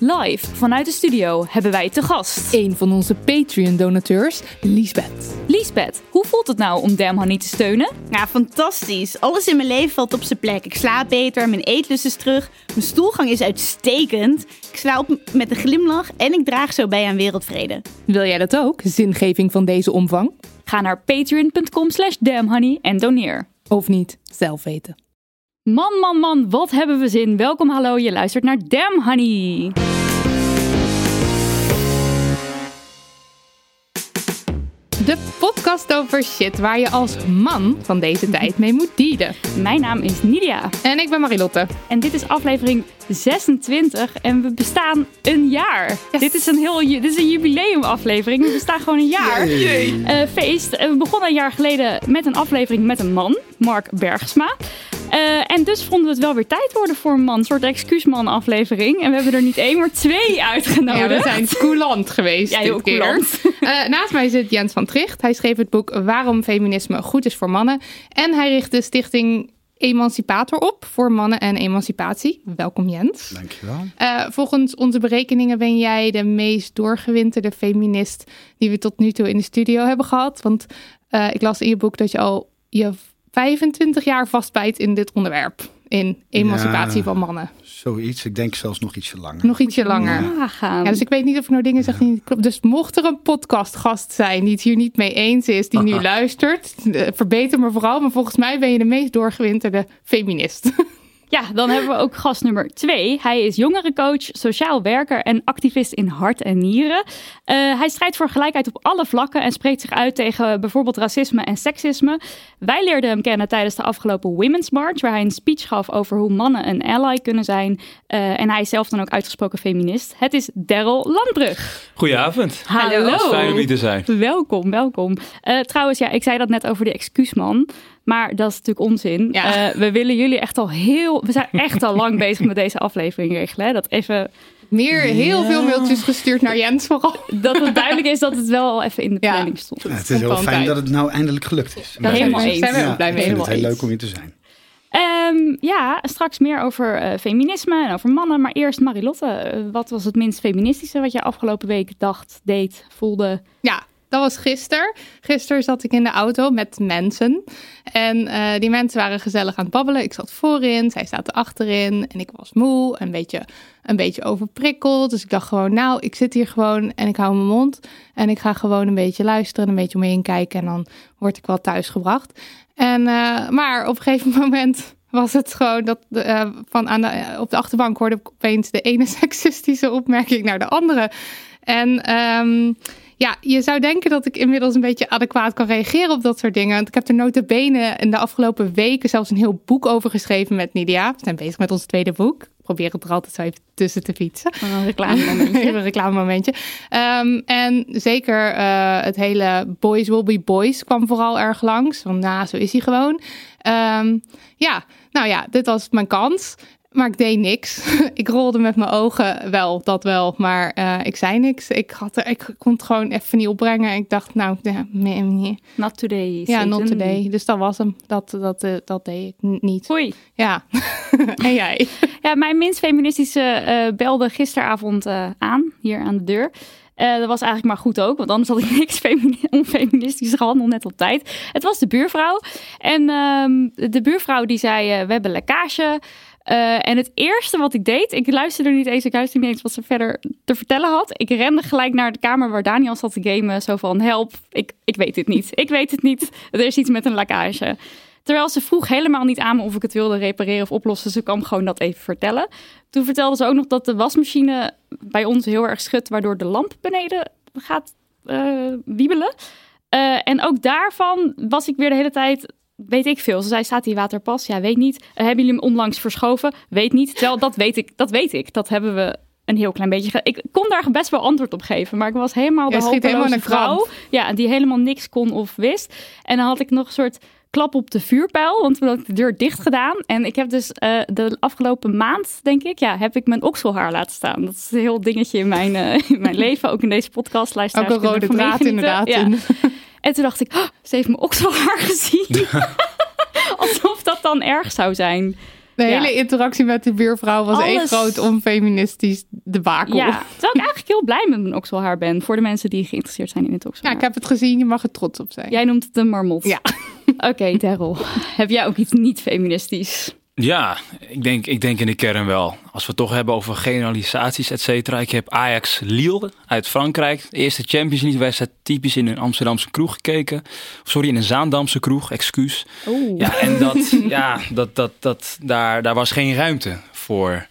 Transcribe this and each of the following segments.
Live vanuit de studio hebben wij te gast een van onze Patreon-donateurs, Liesbeth. Liesbeth, hoe voelt het nou om Damn Honey te steunen? Ja, fantastisch. Alles in mijn leven valt op zijn plek. Ik slaap beter, mijn eetlust is terug, mijn stoelgang is uitstekend. Ik sla op met een glimlach en ik draag zo bij aan wereldvrede. Wil jij dat ook, zingeving van deze omvang? Ga naar patreon.com slash damnhoney en doneer. Of niet, zelf weten. Man, man, man, wat hebben we zin. Welkom, hallo, je luistert naar Damn Honey. De podcast over shit waar je als man van deze tijd mee moet dealen. Mijn naam is Nidia. En ik ben Marilotte. En dit is aflevering 26 en we bestaan een jaar. Dit is een heel dit is een jubileumaflevering. We bestaan gewoon een jaar. Uh, feest. we begonnen een jaar geleden met een aflevering met een man, Mark Bergsma. Uh, en dus vonden we het wel weer tijd worden voor een man. Een soort excuusman aflevering. En we hebben er niet één, maar twee uitgenodigd. Ja, we zijn coulant geweest ja, heel coulant. Uh, naast mij zit Jens van Tricht. Hij schreef het boek Waarom feminisme goed is voor mannen. En hij richt de stichting Emancipator op voor mannen en emancipatie. Welkom Jens. Dankjewel. Uh, volgens onze berekeningen ben jij de meest doorgewinterde feminist die we tot nu toe in de studio hebben gehad. Want uh, ik las in je boek dat je al je 25 jaar vastbijt in dit onderwerp. In emancipatie Ja. van mannen. Zoiets. Ik denk zelfs nog ietsje langer. Nog ietsje langer. Ja, dus ik weet niet of ik nou dingen zeg die niet kloppen. Dus mocht er een podcastgast zijn die het hier niet mee eens is, die nu luistert, eh, verbeter me vooral. Maar volgens mij ben je de meest doorgewinterde feminist. Ja, dan hebben we ook gast nummer twee. Hij is jongerencoach, sociaal werker en activist in hart en nieren. Uh, hij strijdt voor gelijkheid op alle vlakken en spreekt zich uit tegen bijvoorbeeld racisme en seksisme. Wij leerden hem kennen tijdens de afgelopen Women's March, waar hij een speech gaf over hoe mannen een ally kunnen zijn. Uh, en hij is zelf dan ook uitgesproken feminist. Het is Daryl Landbrug. Goedenavond. Hallo. Is fijn om hier te zijn. Welkom, welkom. Uh, trouwens, ja, ik zei dat net over de excuusman. Maar dat is natuurlijk onzin. Ja. Uh, we willen jullie echt al heel. We zijn echt al lang bezig met deze aflevering regelen. Hè? Dat even. Meer heel veel mailtjes gestuurd naar Jens vooral. Dat het duidelijk is dat het wel al even in de Ja. planning stond. Ja, het is heel fijn dat het nou eindelijk gelukt is. Ja, helemaal eens. Zijn we ook blij ik mee. vind het heel eens. leuk om hier te zijn. Um, ja, straks meer over uh, feminisme en over mannen. Maar eerst Marilotte, uh, wat was het minst feministische wat je afgelopen week dacht, deed, voelde? Ja, dat was gisteren. Gisteren zat ik in de auto met mensen. En uh, die mensen waren gezellig aan het babbelen. Ik zat voorin, zij zaten achterin. En ik was moe, een beetje, een beetje overprikkeld. Dus ik dacht gewoon, nou, ik zit hier gewoon en ik hou mijn mond. En ik ga gewoon een beetje luisteren, een beetje om me heen kijken. En dan word ik wel thuisgebracht. En, uh, maar op een gegeven moment was het gewoon dat uh, van aan de, op de achterbank hoorde ik opeens de ene seksistische opmerking naar de andere. En um, ja, je zou denken dat ik inmiddels een beetje adequaat kan reageren op dat soort dingen. Want ik heb er nota bene in de afgelopen weken zelfs een heel boek over geschreven met Nidia. We zijn bezig met ons tweede boek. Ik probeer het er altijd zo even tussen te fietsen. Een reclamemomentje. even een reclamemomentje. Um, en zeker uh, het hele Boys Will Be Boys kwam vooral erg langs. Want nou, zo is hij gewoon. Um, ja, nou ja, dit was mijn kans. Maar ik deed niks. ik rolde met mijn ogen wel, dat wel. Maar uh, ik zei niks. Ik, had er, ik kon het gewoon even niet opbrengen. Ik dacht, nou, ja, nee. Not today. Ja, Satan. not today. Dus dat was hem. Dat, dat, uh, dat deed ik niet. Oei. Ja. en jij? Ja, mijn minst feministische uh, belde gisteravond aan, hier aan de deur. Uh, dat was eigenlijk maar goed ook, want anders had ik niks onfeministisch gehandeld net op tijd. Het was de buurvrouw. En uh, de buurvrouw die zei, uh, we hebben lekkage. Uh, en het eerste wat ik deed, ik luisterde niet eens, ik luisterde niet eens wat ze verder te vertellen had. Ik rende gelijk naar de kamer waar Daniel zat te gamen. Zo van, help, ik, ik weet het niet. Ik weet het niet. Er is iets met een lekkage. Terwijl ze vroeg helemaal niet aan me of ik het wilde repareren of oplossen. Ze kwam gewoon dat even vertellen. Toen vertelde ze ook nog dat de wasmachine bij ons heel erg schudt, waardoor de lamp beneden gaat uh, wiebelen. Uh, en ook daarvan was ik weer de hele tijd, weet ik veel. Ze zei, staat die waterpas? Ja, weet niet. Uh, hebben jullie hem onlangs verschoven? Weet niet. Terwijl dat weet ik, dat weet ik. Dat hebben we een heel klein beetje. Ik kon daar best wel antwoord op geven, maar ik was helemaal de hopeloze vrouw. Ja, die helemaal niks kon of wist. En dan had ik nog een soort klap op de vuurpijl, want we hadden de deur dicht gedaan. En ik heb dus uh, de afgelopen maand, denk ik, ja, heb ik mijn okselhaar laten staan. Dat is een heel dingetje in mijn, uh, in mijn leven, ook in deze podcast. Ook een rode draad inderdaad. Ja. En toen dacht ik, oh, ze heeft mijn okselhaar gezien. Alsof dat dan erg zou zijn. De ja. hele interactie met de buurvrouw was Alles... één groot onfeministisch debakel. Ja, terwijl ik eigenlijk heel blij met mijn okselhaar ben. Voor de mensen die geïnteresseerd zijn in het okselhaar. Ja, ik heb het gezien. Je mag er trots op zijn. Jij noemt het een marmot. Ja. Oké, okay, Daryl. Heb jij ook iets niet feministisch? Ja, ik denk, ik denk in de kern wel. Als we het toch hebben over generalisaties, et cetera. Ik heb Ajax Lille uit Frankrijk. De eerste Champions League wedstrijd typisch in een Amsterdamse kroeg gekeken. Sorry, in een Zaandamse kroeg, excuus. Oeh. Ja, en dat, ja, dat, dat, dat, daar, daar was geen ruimte voor.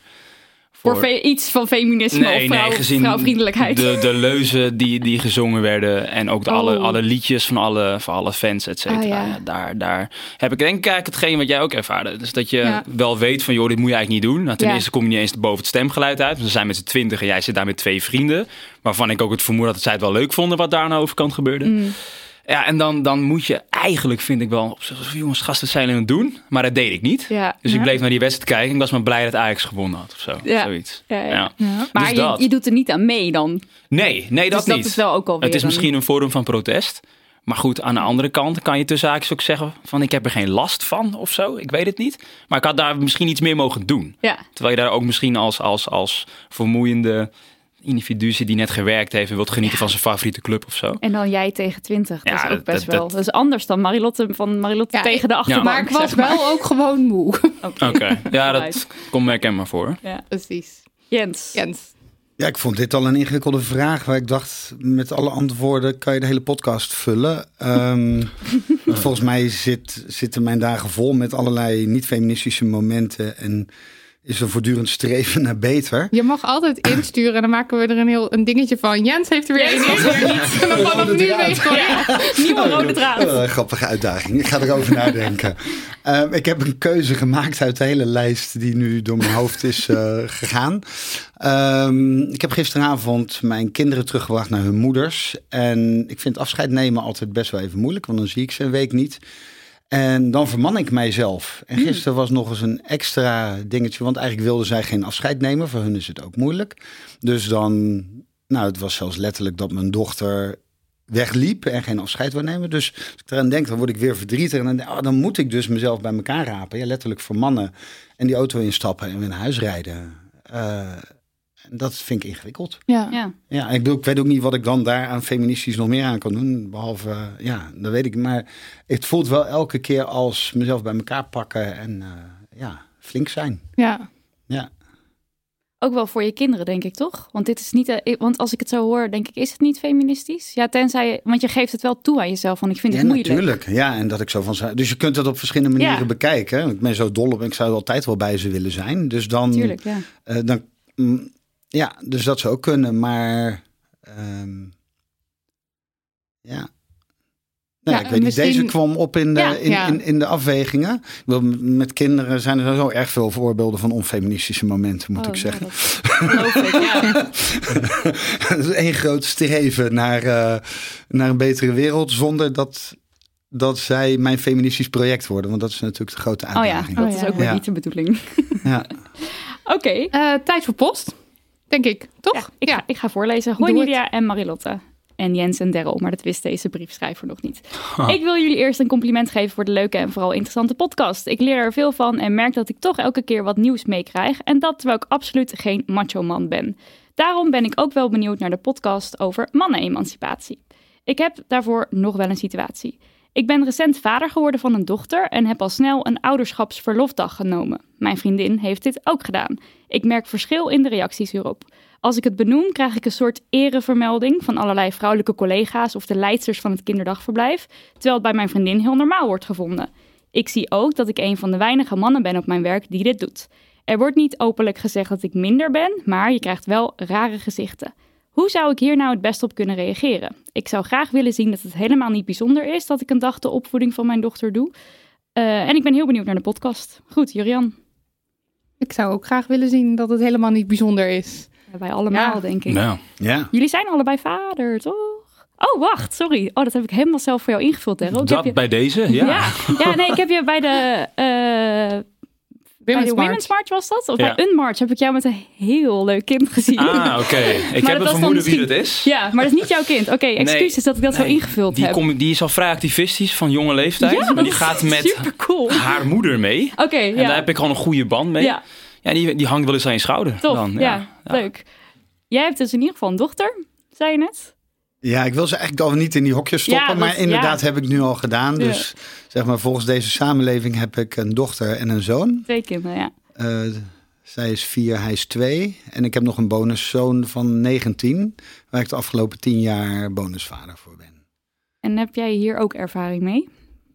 Voor, voor iets van feminisme nee, of vrouw, nee, gezien vrouwvriendelijkheid. De, de leuzen die, die gezongen werden en ook de, Oh. alle, alle liedjes van alle, van alle fans, et cetera. Ah, ja. Ja, daar, daar heb ik denk ik eigenlijk hetgeen wat jij ook ervaarde. Dus dat je Ja. wel weet van, joh, dit moet je eigenlijk niet doen. Nou, ten eerste kom je niet eens boven het stemgeluid uit. We zijn met z'n twintig en jij zit daar met twee vrienden. Waarvan ik ook het vermoeden dat zij het wel leuk vonden wat daar aan de overkant gebeurde. Mm. Ja, en dan, dan moet je eigenlijk, vind ik wel, op zich, jongens, gasten zijn aan het doen. Maar dat deed ik niet. Ja. Dus ik bleef naar die wedstrijd kijken. Ik was maar blij dat Ajax gewonnen had of zo. Ja. Zoiets. Ja, ja. Ja. Maar Dus je, dat. je doet er niet aan mee dan. Nee, nee, dat dus dat is wel ook alweer Het is misschien een vorm van protest. Maar goed, aan de andere kant kan je tussen haakjes ook zeggen van ik heb er geen last van of zo. Ik weet het niet. Maar ik had daar misschien iets meer mogen doen. Ja. Terwijl je daar ook misschien als, als, als vermoeiende individu zit die net gewerkt heeft en wilt genieten van zijn favoriete club of zo. En dan jij tegen 20. Dat Ja, is ook best dat- wel. dat- Dat is anders dan Marilotte van Marilotte Ja, tegen de achterbank. maar ik was zeg maar. wel ook gewoon moe. Oké. Ja, dat komt me herkenbaar voor. Ja. Precies. Jens. Jens. Ja, ik vond dit al een ingewikkelde vraag. Waar ik dacht, met alle antwoorden kan je de hele podcast vullen. Ehm, volgens mij zit, zitten mijn dagen vol met allerlei niet-feministische momenten. En is er voortdurend streven naar beter. Je mag altijd insturen en dan maken we er een heel een dingetje van. Jens heeft er weer Jens één heeft er in. En dan vanaf nu weet gewoon. Nieuwe rode draad. Oh, een grappige uitdaging. Ik ga erover nadenken. Ehm, ik heb een keuze gemaakt uit de hele lijst die nu door mijn hoofd is eh, gegaan. Ehm, ik heb gisteravond mijn kinderen teruggebracht naar hun moeders. En ik vind afscheid nemen altijd best wel even moeilijk, want dan zie ik ze een week niet. En dan verman ik mijzelf. En gisteren was nog eens een extra dingetje, want eigenlijk wilden zij geen afscheid nemen. Voor hun is het ook moeilijk. Dus dan, nou, het was zelfs letterlijk dat mijn dochter wegliep en geen afscheid wil nemen. Dus als ik eraan denk, dan word ik weer verdrietig. En dan, oh, dan moet ik dus mezelf bij elkaar rapen. Ja, letterlijk vermannen. En die auto instappen en weer naar huis rijden. En dat vind ik ingewikkeld. Ja. Ja. Ja, ik, bedoel, ik weet ook niet wat ik dan daar aan feministisch nog meer aan kan doen. Behalve, eh, ja, dat weet ik. Maar het voelt wel elke keer als mezelf bij elkaar pakken en eh, ja, flink zijn. ja. Ja. Ook wel voor je kinderen, denk ik, toch? Want dit is niet. eh, want als ik het zo hoor, denk ik, is het niet feministisch? Ja, tenzij. je- Want je geeft het wel toe aan jezelf. Van ik vind Ja, het moeilijk. natuurlijk. Ja, en dat ik zo van. Dus je kunt het op verschillende manieren Ja. bekijken. Ik ben zo dol op. Ik zou altijd wel bij ze willen zijn. Dus dan. Tuurlijk, ja. eh, dan mm, ja, dus dat zou ook kunnen. Maar. ehm, ja. Nou, Ja, ik weet niet, deze kwam op in de, Ja, in, ja. In, in de afwegingen. Met kinderen zijn er sowieso erg veel voorbeelden van onfeministische momenten, moet Oh, ik zeggen. dat ik, ja. Is één groot streven naar, eh, naar een betere wereld, zonder dat, dat zij mijn feministisch project worden. Want dat is natuurlijk de grote Oh ja, uitdaging. dat is ook weer niet de bedoeling. Ja. Oké. Eh, tijd voor post, denk ik. Toch? Ja, ik, Ga, ik ga voorlezen. Hoi Doe en Marilotte. En Jens en Daryl, maar dat wist deze briefschrijver nog niet. Ik wil jullie eerst een compliment geven voor de leuke en vooral interessante podcast. Ik leer er veel van en merk dat ik toch elke keer wat nieuws meekrijg. En dat terwijl ik absoluut geen macho man ben. Daarom ben ik ook wel benieuwd naar de podcast over mannenemancipatie. Ik heb daarvoor nog wel een situatie. Ik ben recent vader geworden van een dochter en heb al snel een ouderschapsverlofdag genomen. Mijn vriendin heeft dit ook gedaan. Ik merk verschil in de reacties hierop. Als ik het benoem, krijg ik een soort erevermelding van allerlei vrouwelijke collega's of de leidsters van het kinderdagverblijf, terwijl het bij mijn vriendin heel normaal wordt gevonden. Ik zie ook dat ik een van de weinige mannen ben op mijn werk die dit doet. Er wordt niet openlijk gezegd dat ik minder ben, maar je krijgt wel rare gezichten. Hoe zou ik hier nou het best op kunnen reageren? Ik zou graag willen zien dat het helemaal niet bijzonder is dat ik een dag de opvoeding van mijn dochter doe. Uh, en ik ben heel benieuwd naar de podcast. Goed, Jurian. Ik zou ook graag willen zien dat het helemaal niet bijzonder is. Ja, wij allemaal, Ja. denk ik. Nou, Ja. Jullie zijn allebei vader, toch? Oh, wacht, sorry. Oh, dat heb ik helemaal zelf voor jou ingevuld, heb dat je- bij deze, ja. ja. Ja, nee, ik heb je bij de... eh Women's de March. Women's March was dat? Of Ja. bij Unmarch heb ik jou met een heel leuk kind gezien. Ah, oké. Ik dat heb een vermoeden wie misschien- het is. Ja, maar dat is niet jouw kind. Oké, excuses dat ik dat zo ingevuld die, heb. kom- die is al vrij activistisch van jonge leeftijd. ja, maar dat die gaat met cool. haar moeder mee. Oké, En ja. daar heb ik gewoon een goede band mee. ja, Ja, die, die hangt wel eens aan je schouder. tof. Dan, ja, leuk. Jij hebt dus in ieder geval een dochter, zei je net. Ja, ik wil ze eigenlijk al niet in die hokjes stoppen, Ja, dat- maar inderdaad ja. heb ik nu al gedaan. Ja. Dus zeg maar, volgens deze samenleving heb ik een dochter en een zoon. Twee kinderen, ja. Eh, zij is vier, hij is twee. En ik heb nog een bonuszoon van 19, waar ik de afgelopen tien jaar bonusvader voor ben. En heb jij hier ook ervaring mee?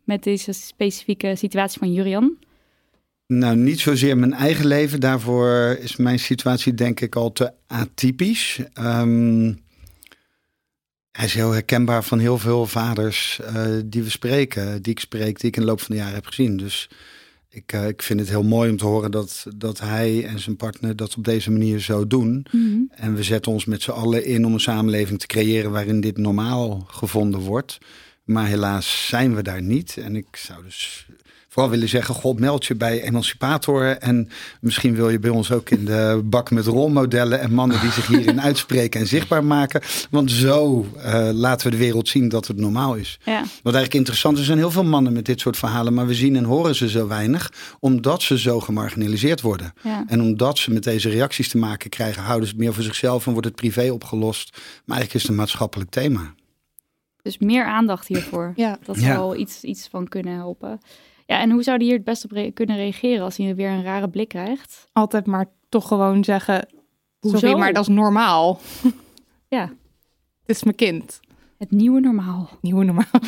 Met deze specifieke situatie van Jurian? Nou, niet zozeer mijn eigen leven. Daarvoor is mijn situatie denk ik al te atypisch. Ehm, hij is heel herkenbaar van heel veel vaders eh, die we spreken, die ik spreek, die ik in de loop van de jaren heb gezien. Dus ik, eh, ik vind het heel mooi om te horen dat, dat hij en zijn partner dat op deze manier zo doen. En we zetten ons met z'n allen in om een samenleving te creëren waarin dit normaal gevonden wordt. Maar helaas zijn we daar niet. En ik zou dus vooral willen zeggen, god meld je bij Emancipator. En misschien wil je bij ons ook in de bak met rolmodellen en mannen die zich hierin uitspreken en zichtbaar maken. Want zo eh, laten we de wereld zien dat het normaal is. Ja, Wat eigenlijk interessant is, er zijn heel veel mannen met dit soort verhalen, maar we zien en horen ze zo weinig, omdat ze zo gemarginaliseerd worden. ja. En omdat ze met deze reacties te maken krijgen, houden ze het meer voor zichzelf en wordt het privé opgelost. Maar eigenlijk is het een maatschappelijk thema. Dus meer aandacht hiervoor. Ja. Dat Ja. zou iets, iets van kunnen helpen. Ja, en hoe zou die hier het best op re- kunnen reageren als hij weer een rare blik krijgt? Altijd maar toch gewoon zeggen, sorry, Hoezo? maar dat is normaal. Ja, Het is mijn kind. het nieuwe normaal. Nieuwe normaal.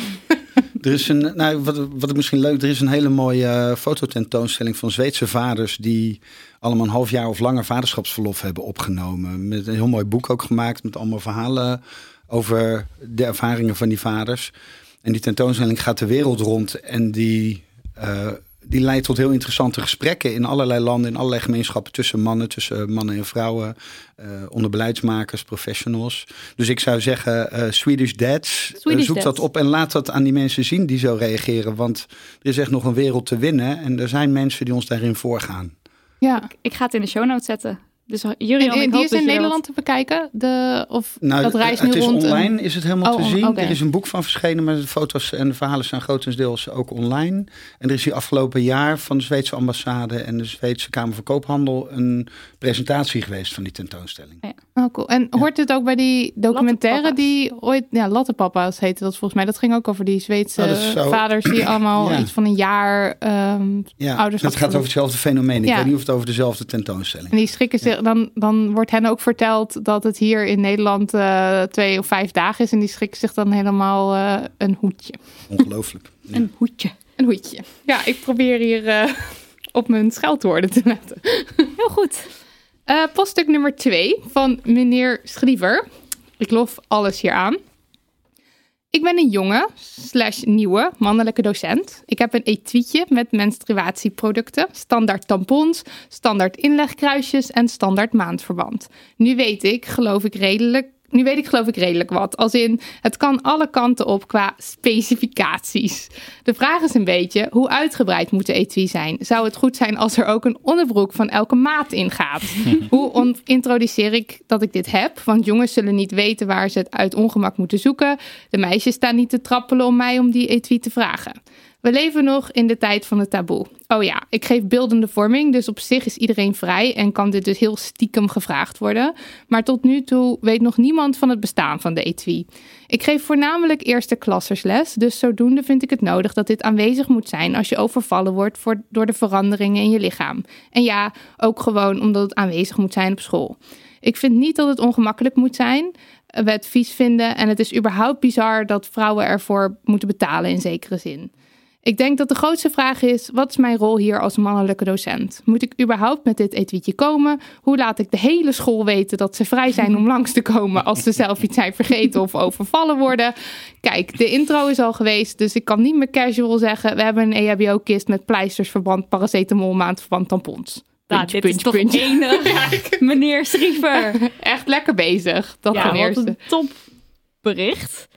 Er is een, nou, wat, wat ik misschien leuk, er is een hele mooie eh, fototentoonstelling van Zweedse vaders die allemaal een half jaar of langer vaderschapsverlof hebben opgenomen. Met een heel mooi boek ook gemaakt met allemaal verhalen over de ervaringen van die vaders. En die tentoonstelling gaat de wereld rond en die, eh, die leidt tot heel interessante gesprekken in allerlei landen, in allerlei gemeenschappen tussen mannen, tussen mannen en vrouwen, eh, onder beleidsmakers, professionals. Dus ik zou zeggen, eh, Swedish Dads, zoek Dads. dat op en laat dat aan die mensen zien die zo reageren. Want er is echt nog een wereld te winnen en er zijn mensen die ons daarin voorgaan. Ja. Ik ga het in de show notes zetten. Dus Jurian, en die is dat in er Nederland te bekijken? De, of Nou, dat reist nu het is rond een- online, is het helemaal Oh, te zien. Er is een boek van verschenen, maar de foto's en de verhalen zijn grotendeels ook online. En er is hier afgelopen jaar van de Zweedse ambassade en de Zweedse Kamer van Koophandel een presentatie geweest van die tentoonstelling. Oh, cool. En hoort het ook bij die documentaire die ooit... Ja, Lattepapa's heette dat volgens mij. Dat ging ook over die Zweedse Oh, dat zo- vaders die allemaal Ja. iets van een jaar ehm Ja, ouders het gaat over hetzelfde fenomeen. Ik Ja. weet niet of het over dezelfde tentoonstelling En die schrikken dan, dan wordt hen ook verteld dat het hier in Nederland eh, twee of vijf dagen is. En die schrikken zich dan helemaal eh, een hoedje. Ongelooflijk. Ja. Een hoedje. Een hoedje. Ja, ik probeer hier eh, op mijn scheldwoorden te letten. Heel goed. Eh, poststuk nummer twee van meneer Schriever. Ik lof alles hier aan. Ik ben een jonge, slash nieuwe, mannelijke docent. Ik heb een etuietje met menstruatieproducten, standaard tampons, standaard inlegkruisjes en standaard maandverband. Nu weet ik, geloof ik redelijk, nu weet ik geloof ik redelijk wat. Als in, het kan alle kanten op qua specificaties. De vraag is een beetje, hoe uitgebreid moet de etui zijn? Zou het goed zijn als er ook een onderbroek van elke maat in gaat? hoe introduceer ik dat ik dit heb? Want jongens zullen niet weten waar ze het uit ongemak moeten zoeken. De meisjes staan niet te trappelen om mij om die etui te vragen. We leven nog in de tijd van het taboe. Oh ja, ik geef beeldende vorming, dus op zich is iedereen vrij en kan dit dus heel stiekem gevraagd worden. Maar tot nu toe weet nog niemand van het bestaan van de etui. Ik geef voornamelijk eerste klassersles, dus zodoende vind ik het nodig dat dit aanwezig moet zijn als je overvallen wordt door de veranderingen in je lichaam. En ja, ook gewoon omdat het aanwezig moet zijn op school. Ik vind niet dat het ongemakkelijk moet zijn we het vies vinden. En het is überhaupt bizar dat vrouwen ervoor moeten betalen in zekere zin. Ik denk dat de grootste vraag is: wat is mijn rol hier als mannelijke docent? Moet ik überhaupt met dit etuietje komen? Hoe laat ik de hele school weten dat ze vrij zijn om langs te komen als ze zelf iets zijn vergeten of overvallen worden? Kijk, de intro is al geweest, dus ik kan niet meer casual zeggen: we hebben een EHBO-kist met pleisters, verband, paracetamol, maandverband, tampons. Nou, dit is toch enig. Meneer Striever. Echt lekker bezig. Dat ja, ten eerste. een topbericht.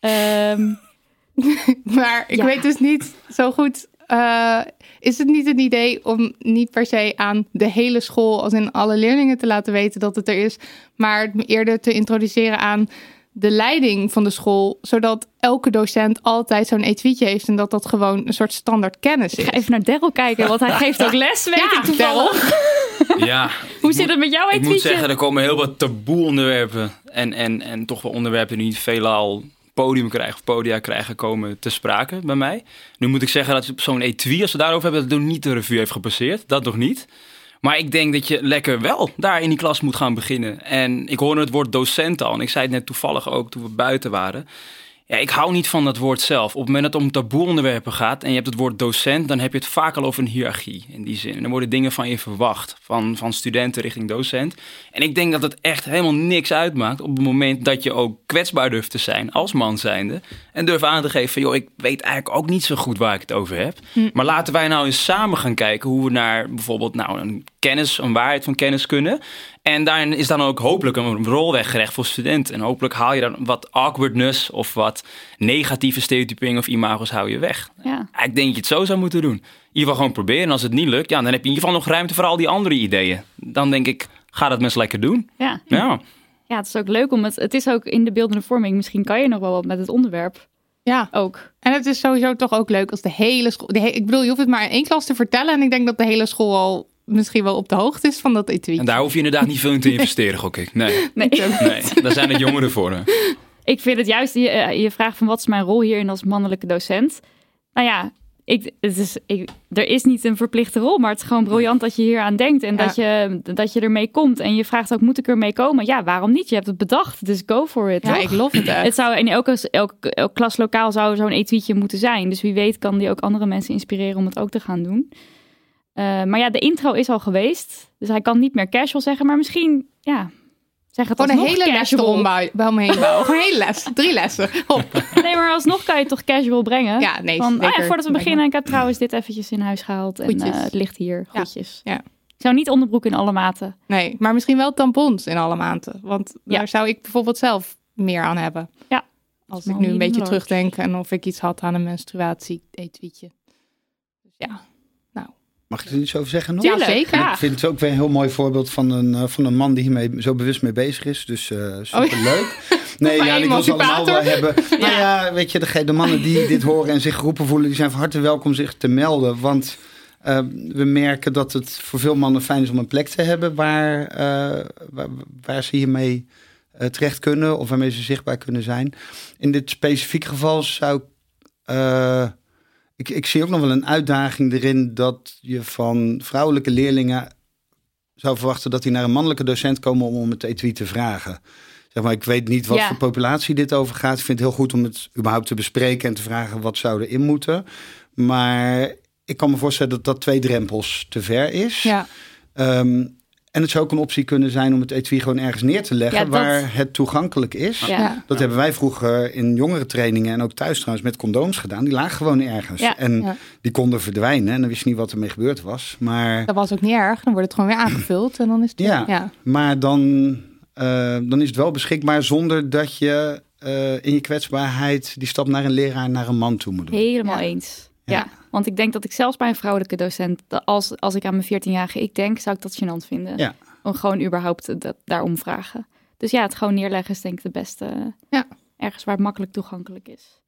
Um, maar ik weet dus niet zo goed. Uh, is het niet een idee om niet per se aan de hele school, als in alle leerlingen, te laten weten dat het er is, maar eerder te introduceren aan de leiding van de school, zodat elke docent altijd zo'n etuietje heeft en dat dat gewoon een soort standaard kennis is. Ik ga even naar Daryl kijken, want hij geeft ook les, weet ja, ik toevallig. Ja. Hoe zit het met jouw etuietje? Ik moet zeggen, er komen heel wat taboe onderwerpen en, en, en toch wel onderwerpen die niet veelal podium krijgen of podia krijgen komen te sprake bij mij. Nu moet ik zeggen dat zo'n etui, als we daarover hebben, dat nog niet de revue heeft gepasseerd. Dat nog niet. Maar ik denk dat je lekker wel daar in die klas moet gaan beginnen. En ik hoorde het woord docent al. En ik zei het net toevallig ook toen we buiten waren. Ja, ik hou niet van dat woord zelf. Op het moment dat het om taboe onderwerpen gaat en je hebt het woord docent, dan heb je het vaak al over een hiërarchie in die zin. En dan worden dingen van je verwacht, van, van studenten richting docent. En ik denk dat het echt helemaal niks uitmaakt op het moment dat je ook kwetsbaar durft te zijn als man zijnde. En durf aan te geven van, joh, ik weet eigenlijk ook niet zo goed waar ik het over heb. Hm. Maar laten wij nou eens samen gaan kijken hoe we naar bijvoorbeeld nou, een kennis, een waarheid van kennis kunnen. En daarin is dan ook hopelijk een rol weggerecht voor studenten. En hopelijk haal je dan wat awkwardness of wat negatieve stereotypering of imago's hou je weg. Ja. Ik denk dat je het zo zou moeten doen. In ieder geval gewoon proberen. En als het niet lukt, ja, dan heb je in ieder geval nog ruimte voor al die andere ideeën. Dan denk ik, ga dat mensen lekker doen. Ja. ja. Ja, het is ook leuk om het. Het is ook in de beeldende vorming. Misschien kan je nog wel wat met het onderwerp. Ja, ook. En het is sowieso toch ook leuk als de hele school. De ik bedoel, je hoeft het maar in één klas te vertellen. En ik denk dat de hele school al misschien wel op de hoogte is van dat etui. En daar hoef je inderdaad niet veel in te investeren, gok ik. Nee. Nee. nee. Daar zijn het jongeren voor. Ik vind het juist, je, eh, je vraagt van wat is mijn rol hierin als mannelijke docent? Nou ja, ik, het is, ik, er is niet een verplichte rol, maar het is gewoon briljant dat je hier aan denkt en dat, je, dat je ermee komt. En je vraagt ook, moet ik ermee komen? Ja, waarom niet? Je hebt het bedacht, dus go for it. Ja, ik love het Het zou in elke, elke, elk klaslokaal zou zo'n etuietje moeten zijn. Dus wie weet kan die ook andere mensen inspireren om het ook te gaan doen. Uh, maar ja, de intro is al geweest. Dus hij kan niet meer casual zeggen. Maar misschien, ja, zeg het Gewoon een hele les erom bij me heen bouwen. Gewoon een hele les. Drie lessen. Hop. Nee, maar alsnog kan je het toch casual brengen. Ja, nee, Van. Ah, ja, voordat we beginnen, ik heb trouwens dit eventjes in huis gehaald. En uh, het ligt hier. Goedjes. Ja. Ik zou niet onderbroek in alle maten. Nee, maar misschien wel tampons in alle maten. Want daar zou ik bijvoorbeeld zelf meer aan hebben. Ja. Als ik nu een beetje terugdenk en of ik iets had aan een menstruatie-eetwietje. Dus ja. Mag ik er iets over zeggen nog? Ja, zeker. Ik vind het ook weer een heel mooi voorbeeld van een, uh, van een man die hiermee zo bewust mee bezig is. Dus uh, super leuk. Oh. Nee, ja, ik wil ze allemaal wel hebben. ja. Nou ja, weet je, de, de, mannen die dit horen en zich geroepen voelen, die zijn van harte welkom zich te melden. Want uh, we merken dat het voor veel mannen fijn is om een plek te hebben waar, waar, waar, ze hiermee terecht kunnen of waarmee ze zichtbaar kunnen zijn. In dit specifieke geval zou ik ik, ik zie ook nog wel een uitdaging erin dat je van vrouwelijke leerlingen zou verwachten dat die naar een mannelijke docent komen om, om het etui te vragen. Zeg maar, ik weet niet wat voor populatie dit over gaat. Ik vind het heel goed om het überhaupt te bespreken en te vragen wat zou erin moeten. Maar ik kan me voorstellen dat dat twee drempels te ver is. Ja. Um, en het zou ook een optie kunnen zijn om het etui gewoon ergens neer te leggen waar het toegankelijk is. Ja. Dat hebben wij vroeger in jongere trainingen en ook thuis trouwens met condooms gedaan. Die lagen gewoon ergens. En die konden verdwijnen en dan wist je niet wat ermee gebeurd was. Maar dat was ook niet erg. Dan wordt het gewoon weer aangevuld en dan is het. Ja, maar dan eh, dan is het wel beschikbaar zonder dat je eh, in je kwetsbaarheid die stap naar een leraar, naar een man toe moet doen. Helemaal Ja. eens. Ja. Ja. want ik denk dat ik zelfs bij een vrouwelijke docent, dat als, als ik aan mijn 14-jarige ik denk, zou ik dat gênant vinden. Ja. Om gewoon überhaupt dat, daarom vragen. Dus ja, het gewoon neerleggen is denk ik de beste. Ja. Ergens waar het makkelijk toegankelijk is.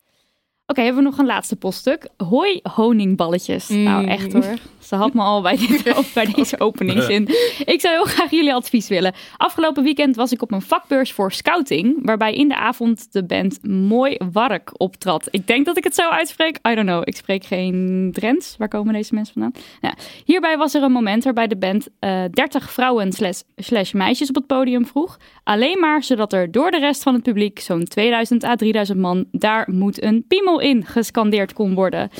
Oké, hebben we nog een laatste poststuk. Hoi honingballetjes. Mm. Nou echt hoor. Ze had me al bij, dit, bij deze openingszin. Ik zou heel graag jullie advies willen. Afgelopen weekend was ik op een vakbeurs voor scouting. Waarbij in de avond de band Mooi Wark optrad. Ik denk dat ik het zo uitspreek. I don't know. Ik spreek geen Drents. Waar komen deze mensen vandaan? Nou, hierbij was er een moment waarbij de band eh 30 vrouwen slash, slash meisjes op het podium vroeg. Alleen maar zodat er door de rest van het publiek, zo'n 2000 à 3000 man, daar moet een piemel in gescandeerd kon worden.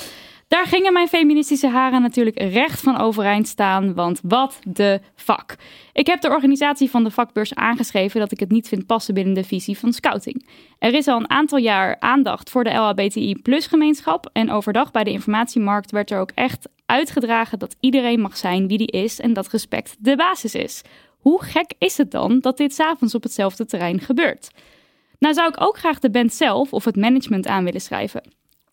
Daar gingen mijn feministische haren natuurlijk recht van overeind staan, want wat de fuck. Ik heb de organisatie van de vakbeurs aangeschreven dat ik het niet vind passen binnen de visie van scouting. Er is al een aantal jaar aandacht voor de LHBTI plus gemeenschap en overdag bij de informatiemarkt werd er ook echt uitgedragen dat iedereen mag zijn wie die is en dat respect de basis is. Hoe gek is het dan dat dit s'avonds op hetzelfde terrein gebeurt? Nou zou ik ook graag de band zelf of het management aan willen schrijven.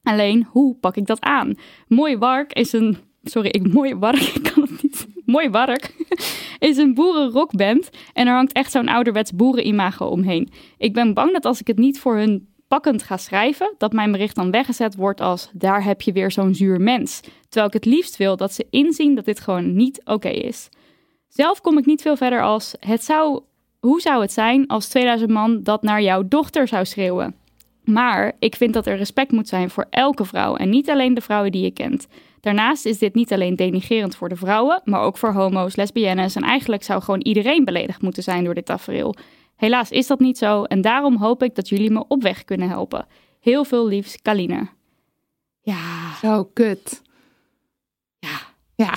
Alleen, hoe pak ik dat aan? Mooi Wark is een... Sorry, ik, Mooi Wark, ik kan het niet. Mooi Wark is een boerenrockband en er hangt echt zo'n ouderwets boerenimago omheen. Ik ben bang dat als ik het niet voor hun pakkend ga schrijven, dat mijn bericht dan weggezet wordt als daar heb je weer zo'n zuur mens. Terwijl ik het liefst wil dat ze inzien dat dit gewoon niet oké is. Zelf kom ik niet veel verder als het zou... Hoe zou het zijn als 2000 man dat naar jouw dochter zou schreeuwen? Maar ik vind dat er respect moet zijn voor elke vrouw en niet alleen de vrouwen die je kent. Daarnaast is dit niet alleen denigerend voor de vrouwen, maar ook voor homo's, lesbiennes en eigenlijk zou gewoon iedereen beledigd moeten zijn door dit tafereel. Helaas is dat niet zo en daarom hoop ik dat jullie me op weg kunnen helpen. Heel veel liefs, Kaline. Ja, Zo kut. Ja. Ja.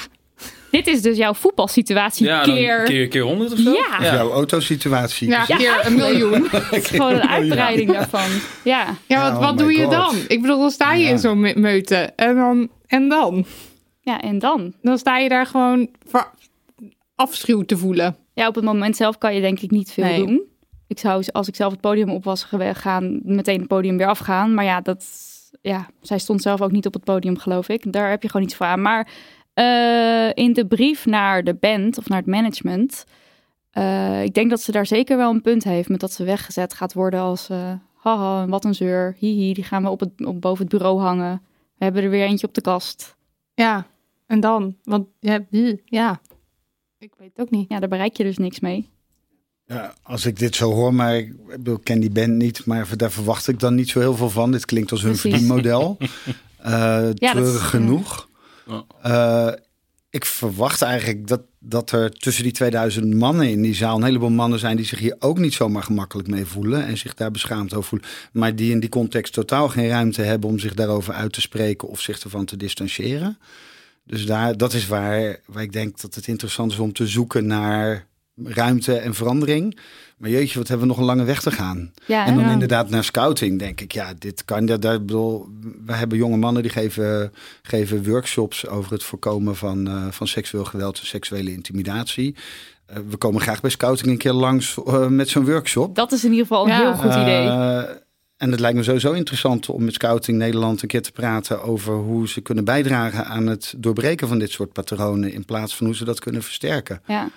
Dit is dus jouw voetbalsituatie Ja, keer... keer, keer 100 of zo. Ja. Jouw autosituatie. Ja, Dus- keer een miljoen. Het is gewoon een uitbreiding daarvan. Ja. Ja, wat, oh wat my doe je dan? Ik bedoel, dan sta je Ja. in zo'n me- meute. En dan, en dan? ja, en dan? Dan sta je daar gewoon voor afschuw te voelen. Ja, op het moment zelf kan je denk ik niet veel Nee. doen. Ik zou, als ik zelf het podium op was gegaan, meteen het podium weer afgaan. Maar ja, dat, ja, zij stond zelf ook niet op het podium, geloof ik. Daar heb je gewoon iets voor aan. Maar eh, in de brief naar de band of naar het management, eh, ik denk dat ze daar zeker wel een punt heeft met dat ze weggezet gaat worden als, eh, haha, wat een zeur, hihi, die gaan we op het, op, boven het bureau hangen. We hebben er weer eentje op de kast. Ja, en dan? Want ja, wie? ja. ik weet het ook niet. Ja, daar bereik je dus niks mee. Ja, als ik dit zo hoor, maar ik ken die band niet, maar daar verwacht ik dan niet zo heel veel van. Dit klinkt als hun verdienmodel. Eh is- genoeg. Eh, ik verwacht eigenlijk dat, dat er tussen die 2000 mannen in die zaal een heleboel mannen zijn die zich hier ook niet zomaar gemakkelijk mee voelen en zich daar beschaamd over voelen. Maar die in die context totaal geen ruimte hebben om zich daarover uit te spreken of zich ervan te distancieren. Dus daar, dat is waar, waar ik denk dat het interessant is om te zoeken naar ruimte en verandering. Maar jeetje, wat hebben we nog een lange weg te gaan. Ja, En dan ja. inderdaad naar scouting denk ik, ja, dit kan. Dat, dat, bedoel, we hebben jonge mannen die geven, geven workshops over het voorkomen van, eh, van seksueel geweld en seksuele intimidatie. Eh, we komen graag bij scouting een keer langs eh, met zo'n workshop. Dat is in ieder geval een Ja. heel goed idee. En het lijkt me sowieso interessant om met Scouting Nederland een keer te praten over hoe ze kunnen bijdragen aan het doorbreken van dit soort patronen. In plaats van hoe ze dat kunnen versterken. Ja.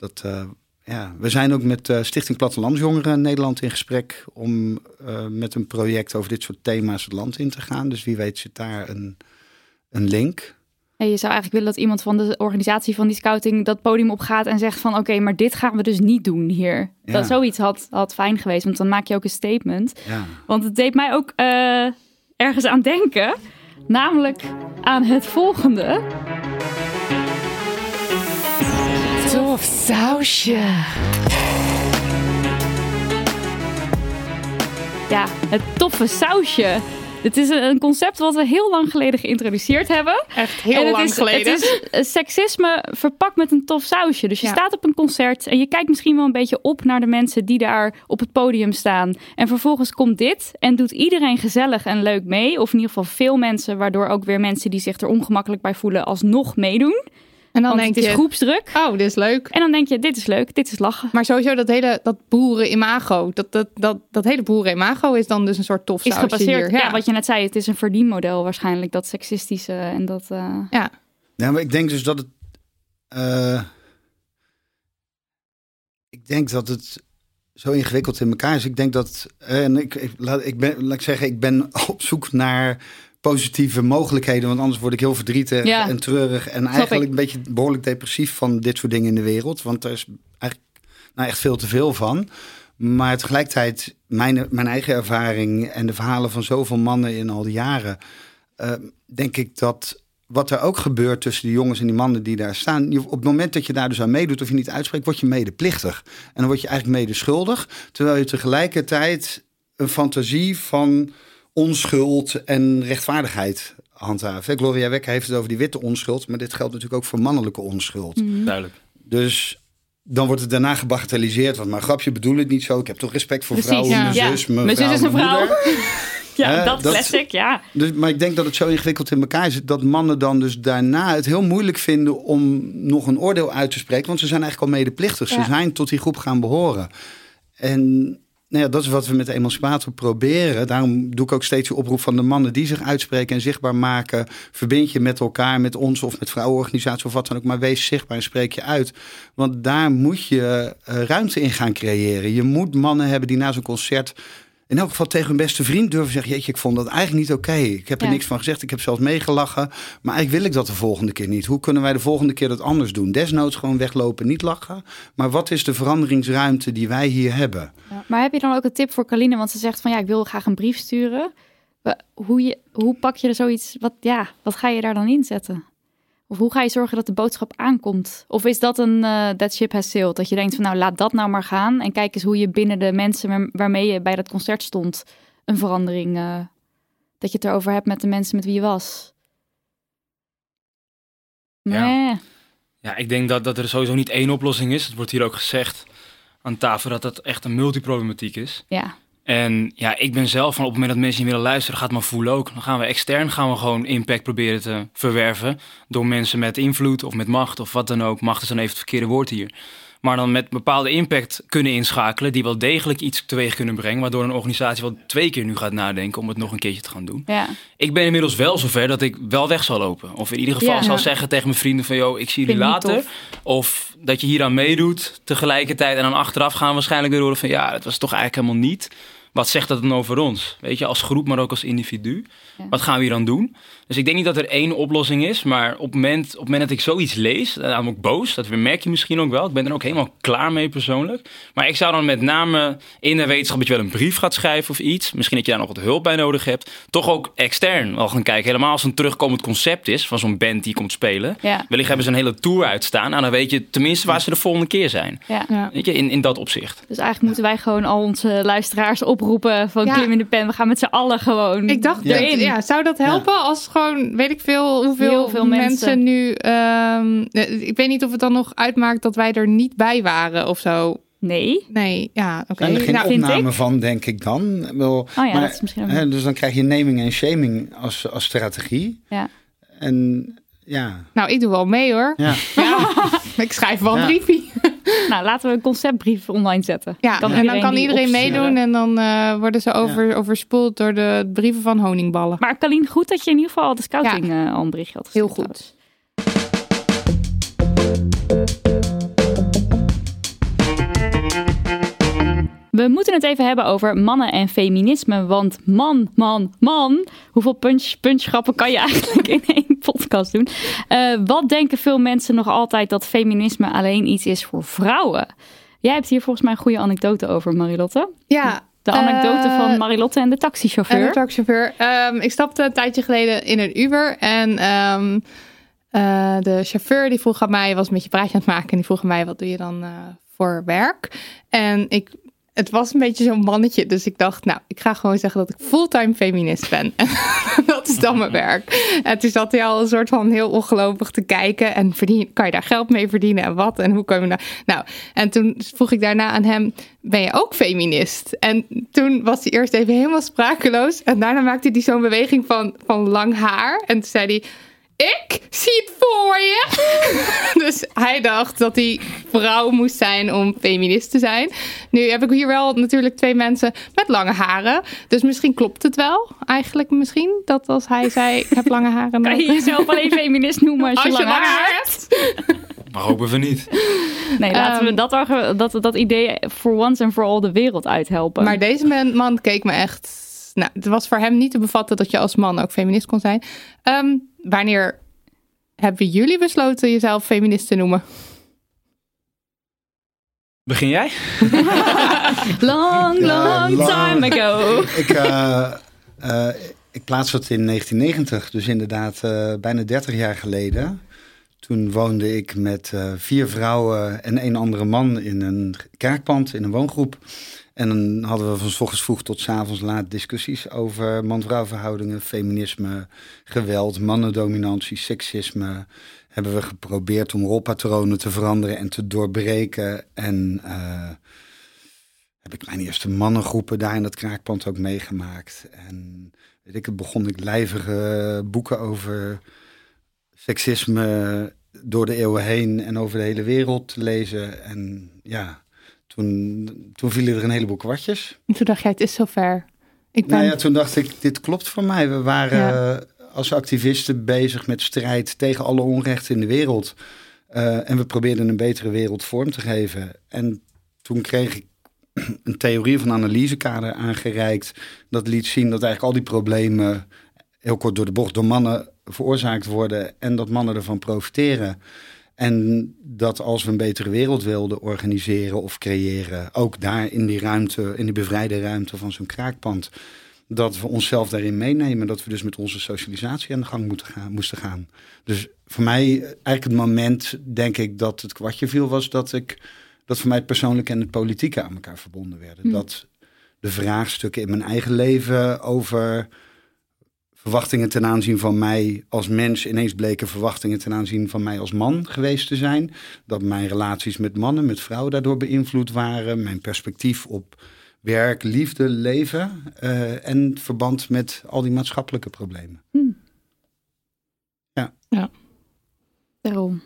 Dat, eh, ja. We zijn ook met eh, Stichting Plattelandsjongeren Nederland in gesprek om eh, met een project over dit soort thema's het land in te gaan. Dus wie weet zit daar een, een link. En je zou eigenlijk willen dat iemand van de organisatie van die scouting dat podium opgaat en zegt van oké, maar dit gaan we dus niet doen hier. Ja. Dat zoiets had, had fijn geweest, want dan maak je ook een statement. Ja. Want het deed mij ook ergens aan denken, namelijk aan het volgende. Tof sausje. Ja, het toffe sausje. Het is een concept wat we heel lang geleden geïntroduceerd hebben. Echt heel En het lang is, geleden. Het is eh, seksisme verpakt met een tof sausje. Dus je Ja. staat op een concert en je kijkt misschien wel een beetje op naar de mensen die daar op het podium staan. En vervolgens komt dit en doet iedereen gezellig en leuk mee. Of in ieder geval veel mensen, waardoor ook weer mensen die zich er ongemakkelijk bij voelen alsnog meedoen. En dan Want denk het is je, groepsdruk. oh, dit is leuk. En dan denk je, dit is leuk, dit is lachen. Maar sowieso dat hele dat boeren-imago, dat, dat, dat, dat hele boeren-imago is dan dus een soort tof Is gebaseerd, hier. ja. wat je net zei, het is een verdienmodel waarschijnlijk, dat seksistische en dat... eh, ja. Ja, maar ik denk dus dat het. eh, ik denk dat het zo ingewikkeld in elkaar is. Ik denk dat. eh, En ik, ik, laat, ik ben, laat ik zeggen, ik ben op zoek naar positieve mogelijkheden. Want anders word ik heel verdrietig Ja. en treurig. En Snap eigenlijk ik. een beetje behoorlijk depressief van dit soort dingen in de wereld. Want er is eigenlijk nou, echt veel te veel van. Maar tegelijkertijd, mijn, mijn eigen ervaring en de verhalen van zoveel mannen in al die jaren. eh, denk ik dat wat er ook gebeurt tussen die jongens en die mannen die daar staan. Op het moment dat je daar dus aan meedoet of je niet uitspreekt, word je medeplichtig. En dan word je eigenlijk medeschuldig. Terwijl je tegelijkertijd een fantasie van onschuld en rechtvaardigheid handhaaft. Hè, Gloria Wekker heeft het over die witte onschuld. Maar dit geldt natuurlijk ook voor mannelijke onschuld. Duidelijk. Dus dan wordt het daarna gebagatelliseerd. Want maar grapje bedoel het niet zo. Ik heb toch respect voor Precies, vrouwen. ja. Mijn Ja. zus, mijn, Mijn is een mijn vrouw. ja, dat dat- classic, ja. Dus, maar ik denk dat het zo ingewikkeld in elkaar zit dat mannen dan dus daarna het heel moeilijk vinden om nog een oordeel uit te spreken. Want ze zijn eigenlijk al medeplichtig. Ze zijn tot die groep gaan behoren. En nou ja, dat is wat we met de emancipator proberen. Daarom doe ik ook steeds die oproep van de mannen die zich uitspreken en zichtbaar maken. Verbind je met elkaar, met ons of met vrouwenorganisaties of wat dan ook. Maar wees zichtbaar en spreek je uit. Want daar moet je eh, ruimte in gaan creëren. Je moet mannen hebben die na zo'n concert in elk geval tegen hun beste vriend durven zeggen: Jeetje, ik vond dat eigenlijk niet oké. Ik heb er Ja. niks van gezegd. Ik heb zelfs meegelachen. Maar eigenlijk wil ik dat de volgende keer niet. Hoe kunnen wij de volgende keer dat anders doen? Desnoods gewoon weglopen, niet lachen. Maar wat is de veranderingsruimte die wij hier hebben? Maar heb je dan ook een tip voor Kaline? Want ze zegt van ja, ik wil graag een brief sturen. Hoe, je, hoe pak je er zoiets, wat, ja, wat ga je daar dan inzetten? Of hoe ga je zorgen dat de boodschap aankomt? Of is dat een eh that ship has sailed? Dat je denkt van nou, laat dat nou maar gaan. En kijk eens hoe je binnen de mensen waar- waarmee je bij dat concert stond... een verandering, eh, dat je het erover hebt met de mensen met wie je was. Ja. Ja, ik denk dat, dat er sowieso niet één oplossing is. Het wordt hier ook gezegd aan tafel dat dat echt een multiproblematiek is. Ja, En ja, ik ben zelf van op het moment dat mensen niet willen luisteren, gaat maar voelen ook. Dan gaan we extern gaan we gewoon impact proberen te verwerven. Door mensen met invloed of met macht of wat dan ook. Macht is dan even het verkeerde woord hier. Maar dan met bepaalde impact kunnen inschakelen. Die wel degelijk iets teweeg kunnen brengen. Waardoor een organisatie wel twee keer nu gaat nadenken om het nog een keertje te gaan doen. ja. Ik ben inmiddels wel zover dat ik wel weg zal lopen. Of in ieder geval Ja. zal Ja. zeggen tegen mijn vrienden van... joh, ik zie jullie later. Of dat je hier aan meedoet tegelijkertijd. En dan achteraf gaan we waarschijnlijk weer horen van... ja, dat was toch eigenlijk helemaal niet. Wat zegt dat dan over ons? Weet je, als groep, maar ook als individu. Ja. Wat gaan we hier dan doen? Dus ik denk niet dat er één oplossing is. Maar op het moment, op het moment dat ik zoiets lees... dan ben ik ook boos. Dat merk je misschien ook wel. Ik ben er ook helemaal klaar mee persoonlijk. Maar ik zou dan met name in de wetenschap... dat je wel een brief gaat schrijven of iets. Misschien dat je daar nog wat hulp bij nodig hebt. Toch ook extern wel gaan kijken. Helemaal als het een terugkomend concept is... van zo'n band die komt spelen. Ja. Wellicht hebben ze een hele tour uitstaan. En dan weet je tenminste waar ze de volgende keer zijn. ja. Ja. Weet je, in, in dat opzicht. Dus eigenlijk moeten wij gewoon al onze luisteraars oproepen van Ja. klim in de pen. We gaan met z'n allen gewoon Ik dacht, Ja. ja. ja, zou dat helpen als gewoon, weet ik veel, hoeveel Heel veel mensen. mensen. nu... ehm, eh, ik weet niet of het dan nog uitmaakt dat wij er niet bij waren of zo. Nee. Nee, ja, oké. Zijn er geen Nou, opname ik. van, denk ik dan. Wel, Oh ja, maar, dat is misschien hè, dus dan krijg je naming en shaming als, als strategie. Ja. En ja, nou, ik doe wel mee hoor. ja. Ja, ik schrijf wel een Ja. briefje. Nou, laten we een conceptbrief online zetten. Ja, en dan kan iedereen meedoen en dan eh, worden ze over, overspoeld door de brieven van honingballen. Maar Kalien, goed dat je in ieder geval al de scouting eh, al een berichtje had Heel gestuurd. goed. We moeten het even hebben over mannen en feminisme. Want man, man, man. Hoeveel punch, punchgrappen kan je eigenlijk in één podcast doen? Eh, wat denken veel mensen nog altijd dat feminisme alleen iets is voor vrouwen? Jij hebt hier volgens mij een goede anekdote over, Marilotte. Ja, De anekdote eh, van Marilotte en de taxichauffeur. En de taxichauffeur. Ehm, ik stapte een tijdje geleden in een Uber. En ehm, eh, de chauffeur die vroeg aan mij, was een beetje praatje aan het maken. En die vroeg aan mij, wat doe je dan voor werk? En ik, het was een beetje zo'n mannetje. Dus ik dacht, nou, ik ga gewoon zeggen dat ik fulltime feminist ben. En dat is dan mijn werk. En toen zat hij al een soort van heel ongelovig te kijken. En kan je daar geld mee verdienen en wat? En hoe komen we daar? Nou, en toen vroeg ik daarna aan hem, ben je ook feminist? En toen was hij eerst even helemaal sprakeloos. En daarna maakte hij zo'n beweging van, van lang haar. En toen zei hij, ik zie het voor je. dus hij dacht dat hij vrouw moest zijn om feminist te zijn. Nu heb ik hier wel natuurlijk twee mensen met lange haren. Dus misschien klopt het wel. Eigenlijk misschien. Dat als hij zei, ik heb lange haren. Kan je jezelf alleen feminist noemen als je, lange haar hebt? Maar hopen we niet. Nee, laten we Ehm, dat, dat, dat idee for once and for all de wereld uithelpen. Maar deze man, man keek me echt... Nou, het was voor hem niet te bevatten dat je als man ook feminist kon zijn. Ehm, wanneer hebben jullie besloten jezelf feminist te noemen? Begin jij? Long, long lang. time ago. Ik, eh, eh, ik plaats dat in 1990, dus inderdaad eh, bijna 30 jaar geleden. Toen woonde ik met eh, vier vrouwen en één andere man in een kerkpand, in een woongroep. En dan hadden we van 's ochtends vroeg tot 's avonds laat discussies over man-vrouw verhoudingen, feminisme, geweld, mannendominantie, seksisme. Hebben we geprobeerd om rolpatronen te veranderen en te doorbreken. En eh, heb ik mijn eerste mannengroepen daar in dat kraakpand ook meegemaakt. En weet ik, begon ik lijvige boeken over seksisme door de eeuwen heen en over de hele wereld te lezen. En ja, toen, toen vielen er een heleboel kwartjes. En toen dacht jij, het is zover. Ik ben... Nou ja, toen dacht ik, dit klopt voor mij. We waren Ja. eh, als activisten bezig met strijd tegen alle onrechten in de wereld. Eh, en we probeerden een betere wereld vorm te geven. En toen kreeg ik een theorie van analysekader aangereikt. Dat liet zien dat eigenlijk al die problemen, heel kort door de bocht, door mannen veroorzaakt worden. En dat mannen ervan profiteren. En dat als we een betere wereld wilden organiseren of creëren, ook daar in die ruimte, in die bevrijde ruimte van zo'n kraakpand, dat we onszelf daarin meenemen. Dat we dus met onze socialisatie aan de gang moeten gaan, moesten gaan. Dus voor mij, eigenlijk het moment, denk ik, dat het kwartje viel, was dat ik dat voor mij het persoonlijke en het politieke aan elkaar verbonden werden. Dat de vraagstukken in mijn eigen leven over verwachtingen ten aanzien van mij als mens ineens bleken verwachtingen ten aanzien van mij als man geweest te zijn. Dat mijn relaties met mannen, met vrouwen daardoor beïnvloed waren. Mijn perspectief op werk, liefde, leven eh, en verband met al die maatschappelijke problemen. Daarom.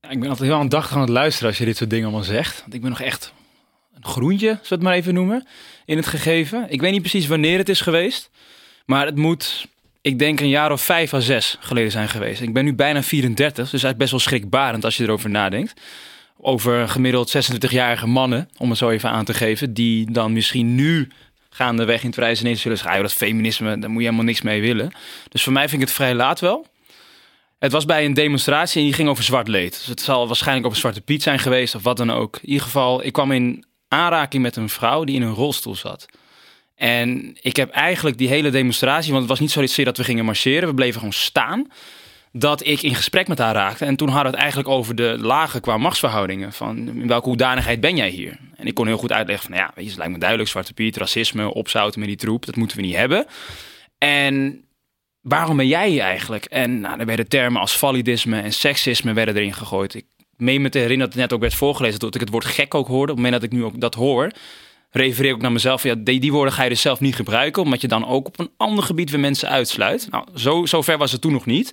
Ja, ik ben altijd heel aandachtig aan het luisteren als je dit soort dingen allemaal zegt. Want ik ben nog echt een groentje, zullen we het maar even noemen, in het gegeven. Ik weet niet precies wanneer het is geweest. Maar het moet, ik denk, een jaar of vijf à zes geleden zijn geweest. Ik ben nu bijna 34, dus eigenlijk best wel schrikbarend als je erover nadenkt. Over gemiddeld 26-jarige mannen, om het zo even aan te geven, die dan misschien nu gaandeweg in het vrije ineens zullen zeggen, ah, dat feminisme, daar moet je helemaal niks mee willen. Dus voor mij vind ik het vrij laat wel. Het was bij een demonstratie en die ging over zwart leed. Dus het zal waarschijnlijk over Zwarte Piet zijn geweest of wat dan ook. In ieder geval, ik kwam in aanraking met een vrouw die in een rolstoel zat. En ik heb eigenlijk die hele demonstratie, want het was niet zozeer dat we gingen marcheren, we bleven gewoon staan. Dat ik in gesprek met haar raakte. En toen hadden we het eigenlijk over de lagen qua machtsverhoudingen. Van in welke hoedanigheid ben jij hier? En ik kon heel goed uitleggen van, ja, weet je, het lijkt me duidelijk. Zwarte Piet, racisme, opzouten met die troep, dat moeten we niet hebben. En waarom ben jij hier eigenlijk? En nou, er werden termen als validisme en seksisme werden erin gegooid. Ik meen me te herinneren dat het net ook werd voorgelezen, dat ik het woord gek ook hoorde. Op het moment dat ik nu ook dat hoor, refereer ook naar mezelf. Ja, die, die woorden ga je dus zelf niet gebruiken, omdat je dan ook op een ander gebied weer mensen uitsluit. Nou, zo, zo ver was het toen nog niet.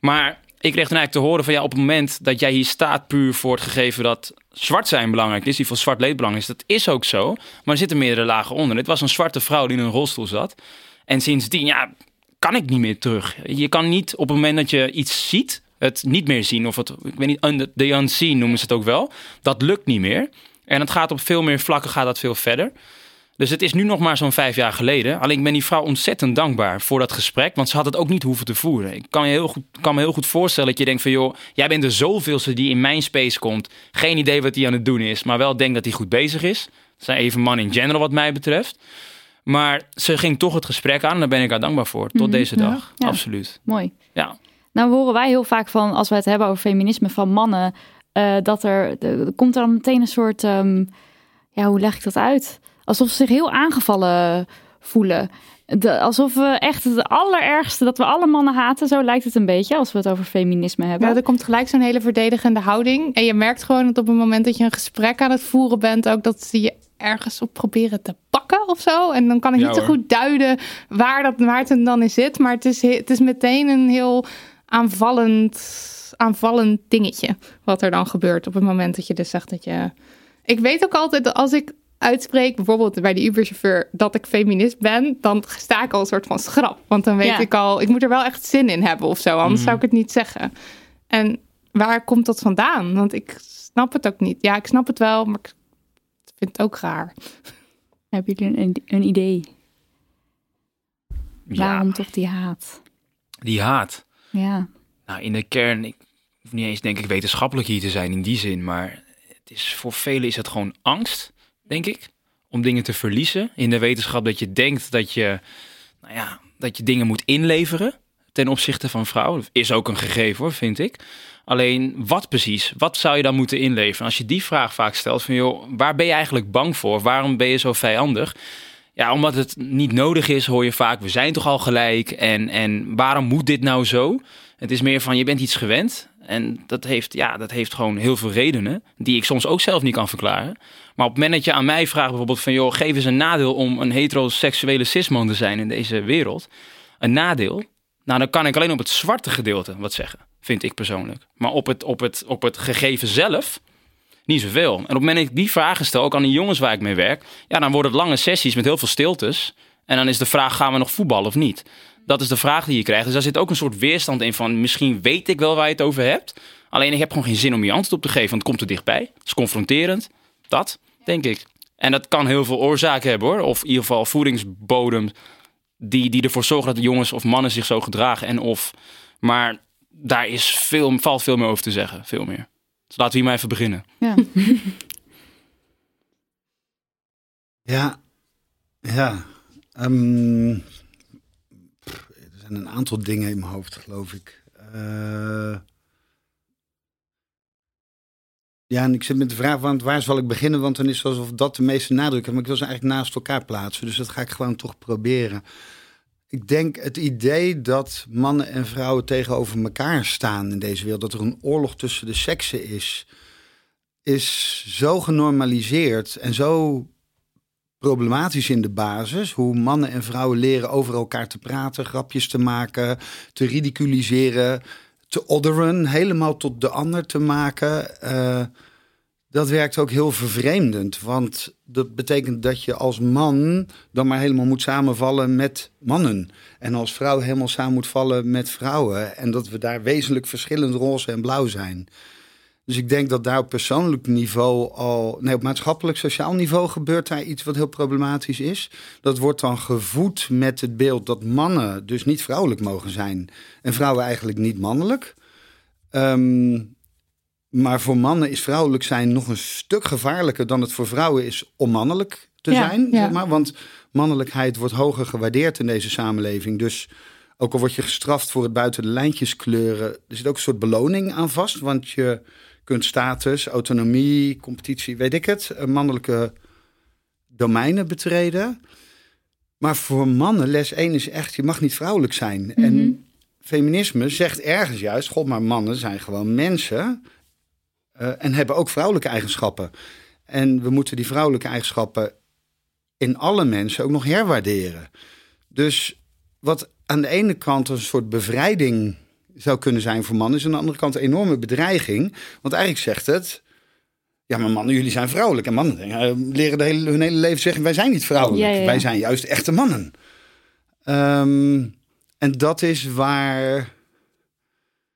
Maar ik kreeg toen eigenlijk te horen van ja, op het moment dat jij hier staat puur voor het gegeven dat zwart zijn belangrijk is, die van zwart leed belangrijk is, dat is ook zo. Maar er zitten meerdere lagen onder. Het was een zwarte vrouw die in een rolstoel zat. En sindsdien, ja, kan ik niet meer terug. Je kan niet op het moment dat je iets ziet, het niet meer zien. Of het, ik weet niet, the unseen noemen ze het ook wel. Dat lukt niet meer. En het gaat op veel meer vlakken gaat dat veel verder. Dus het is nu nog maar zo'n vijf jaar geleden. Alleen ik ben die vrouw ontzettend dankbaar voor dat gesprek. Want ze had het ook niet hoeven te voeren. Ik kan, je heel goed, kan me heel goed voorstellen dat je denkt van... joh, jij bent de zoveelste die in mijn space komt. Geen idee wat hij aan het doen is. Maar wel denkt dat hij goed bezig is. Dat zijn even man in general wat mij betreft. Maar ze ging toch het gesprek aan. En daar ben ik haar dankbaar voor. Tot Mhm, deze dag. Ja. Absoluut. Mooi. Ja. Nou horen wij heel vaak van, als we het hebben over feminisme van mannen, eh, dat er, de- er komt er dan meteen een soort, ehm, ja, hoe leg ik dat uit? Alsof ze zich heel aangevallen voelen. De, alsof we echt het allerergste, dat we alle mannen haten, zo lijkt het een beetje, als we het over feminisme hebben. Ja, er komt gelijk zo'n hele verdedigende houding. En je merkt gewoon dat op het moment dat je een gesprek aan het voeren bent, ook dat ze je ergens op proberen te pakken of zo. En dan kan ik Ja, niet zo goed duiden waar, dat, waar het dan in zit. Maar het is, he- het is meteen een heel aanvallend, aanvallend dingetje. Wat er dan gebeurt op het moment dat je dus zegt dat je. Ik weet ook altijd dat als ik uitspreek, bijvoorbeeld bij de Uberchauffeur, dat ik feminist ben, dan sta ik al een soort van schrap. Want dan weet Ja. ik al, ik moet er wel echt zin in hebben of zo, anders Mhm. zou ik het niet zeggen. En waar komt dat vandaan? Want ik snap het ook niet. Ja, ik snap het wel, maar ik vind het ook raar. Hebben jullie een, een idee? Ja, Waarom toch die haat? die haat. Ja. Nou, in de kern, ik hoef niet eens denk ik wetenschappelijk hier te zijn in die zin, maar het is, voor velen is het gewoon angst, denk ik, om dingen te verliezen. In de wetenschap dat je denkt dat je, nou ja, dat je dingen moet inleveren ten opzichte van vrouwen. Is ook een gegeven hoor, vind ik. Alleen, wat precies? Wat zou je dan moeten inleveren? Als je die vraag vaak stelt van, joh, waar ben je eigenlijk bang voor? Waarom ben je zo vijandig? Ja, omdat het niet nodig is, hoor je vaak, we zijn toch al gelijk en, en waarom moet dit nou zo? Het is meer van, je bent iets gewend en dat heeft, ja, dat heeft gewoon heel veel redenen, die ik soms ook zelf niet kan verklaren. Maar op het moment dat je aan mij vraagt bijvoorbeeld van, joh, geef eens een nadeel om een heteroseksuele cisman te zijn in deze wereld. Een nadeel, nou dan kan ik alleen op het zwarte gedeelte wat zeggen, vind ik persoonlijk. Maar op het, op het, op het gegeven zelf, niet zoveel. En op het moment dat ik die vragen stel, ook aan de jongens waar ik mee werk, ja, dan worden het lange sessies met heel veel stiltes. En dan is de vraag, gaan we nog voetballen of niet? Dat is de vraag die je krijgt. Dus daar zit ook een soort weerstand in van, misschien weet ik wel waar je het over hebt. Alleen ik heb gewoon geen zin om je antwoord op te geven, want het komt er dichtbij. Het is confronterend. Dat, denk ik. En dat kan heel veel oorzaken hebben hoor. Of in ieder geval voedingsbodem die, die ervoor zorgen dat de jongens of mannen zich zo gedragen. En of, maar daar is veel, valt veel meer over te zeggen. Veel meer. Dus laten we hier maar even beginnen. Ja. Ja, ja. Ehm, een aantal dingen in mijn hoofd, geloof ik. Eh, ja, en ik zit met de vraag, want waar zal ik beginnen? Want dan is het alsof dat de meeste nadruk heeft. Maar ik wil ze eigenlijk naast elkaar plaatsen. Dus dat ga ik gewoon toch proberen. Ik denk het idee dat mannen en vrouwen tegenover elkaar staan in deze wereld. Dat er een oorlog tussen de seksen is. Is zo genormaliseerd en zo problematisch in de basis. Hoe mannen en vrouwen leren over elkaar te praten, grapjes te maken, te ridiculiseren, te odderen, helemaal tot de ander te maken. Eh, dat werkt ook heel vervreemdend. Want dat betekent dat je als man dan maar helemaal moet samenvallen met mannen. En als vrouw helemaal samen moet vallen met vrouwen. En dat we daar wezenlijk verschillend roze en blauw zijn. Dus ik denk dat daar op persoonlijk niveau al, nee, op maatschappelijk sociaal niveau gebeurt daar iets wat heel problematisch is. Dat wordt dan gevoed met het beeld dat mannen dus niet vrouwelijk mogen zijn en vrouwen eigenlijk niet mannelijk. Ehm, maar voor mannen is vrouwelijk zijn nog een stuk gevaarlijker dan het voor vrouwen is om mannelijk te Ja, zijn. ja. Zeg maar. Want mannelijkheid wordt hoger gewaardeerd in deze samenleving. Dus ook al word je gestraft voor het buiten de lijntjes kleuren, er zit ook een soort beloning aan vast. Want je kunt status, autonomie, competitie, weet ik het, eh, mannelijke domeinen betreden. Maar voor mannen, les 1 is echt, je mag niet vrouwelijk zijn. En feminisme zegt ergens juist, god, maar mannen zijn gewoon mensen eh, en hebben ook vrouwelijke eigenschappen. En we moeten die vrouwelijke eigenschappen in alle mensen ook nog herwaarderen. Dus wat aan de ene kant een soort bevrijding zou kunnen zijn voor mannen, is aan de andere kant een enorme bedreiging. Want eigenlijk zegt het. Ja, maar mannen, jullie zijn vrouwelijk. En mannen eh, leren de hele, hun hele leven zeggen: wij zijn niet vrouwelijk. Ja, ja, ja. Wij zijn juist echte mannen. Ehm, en dat is waar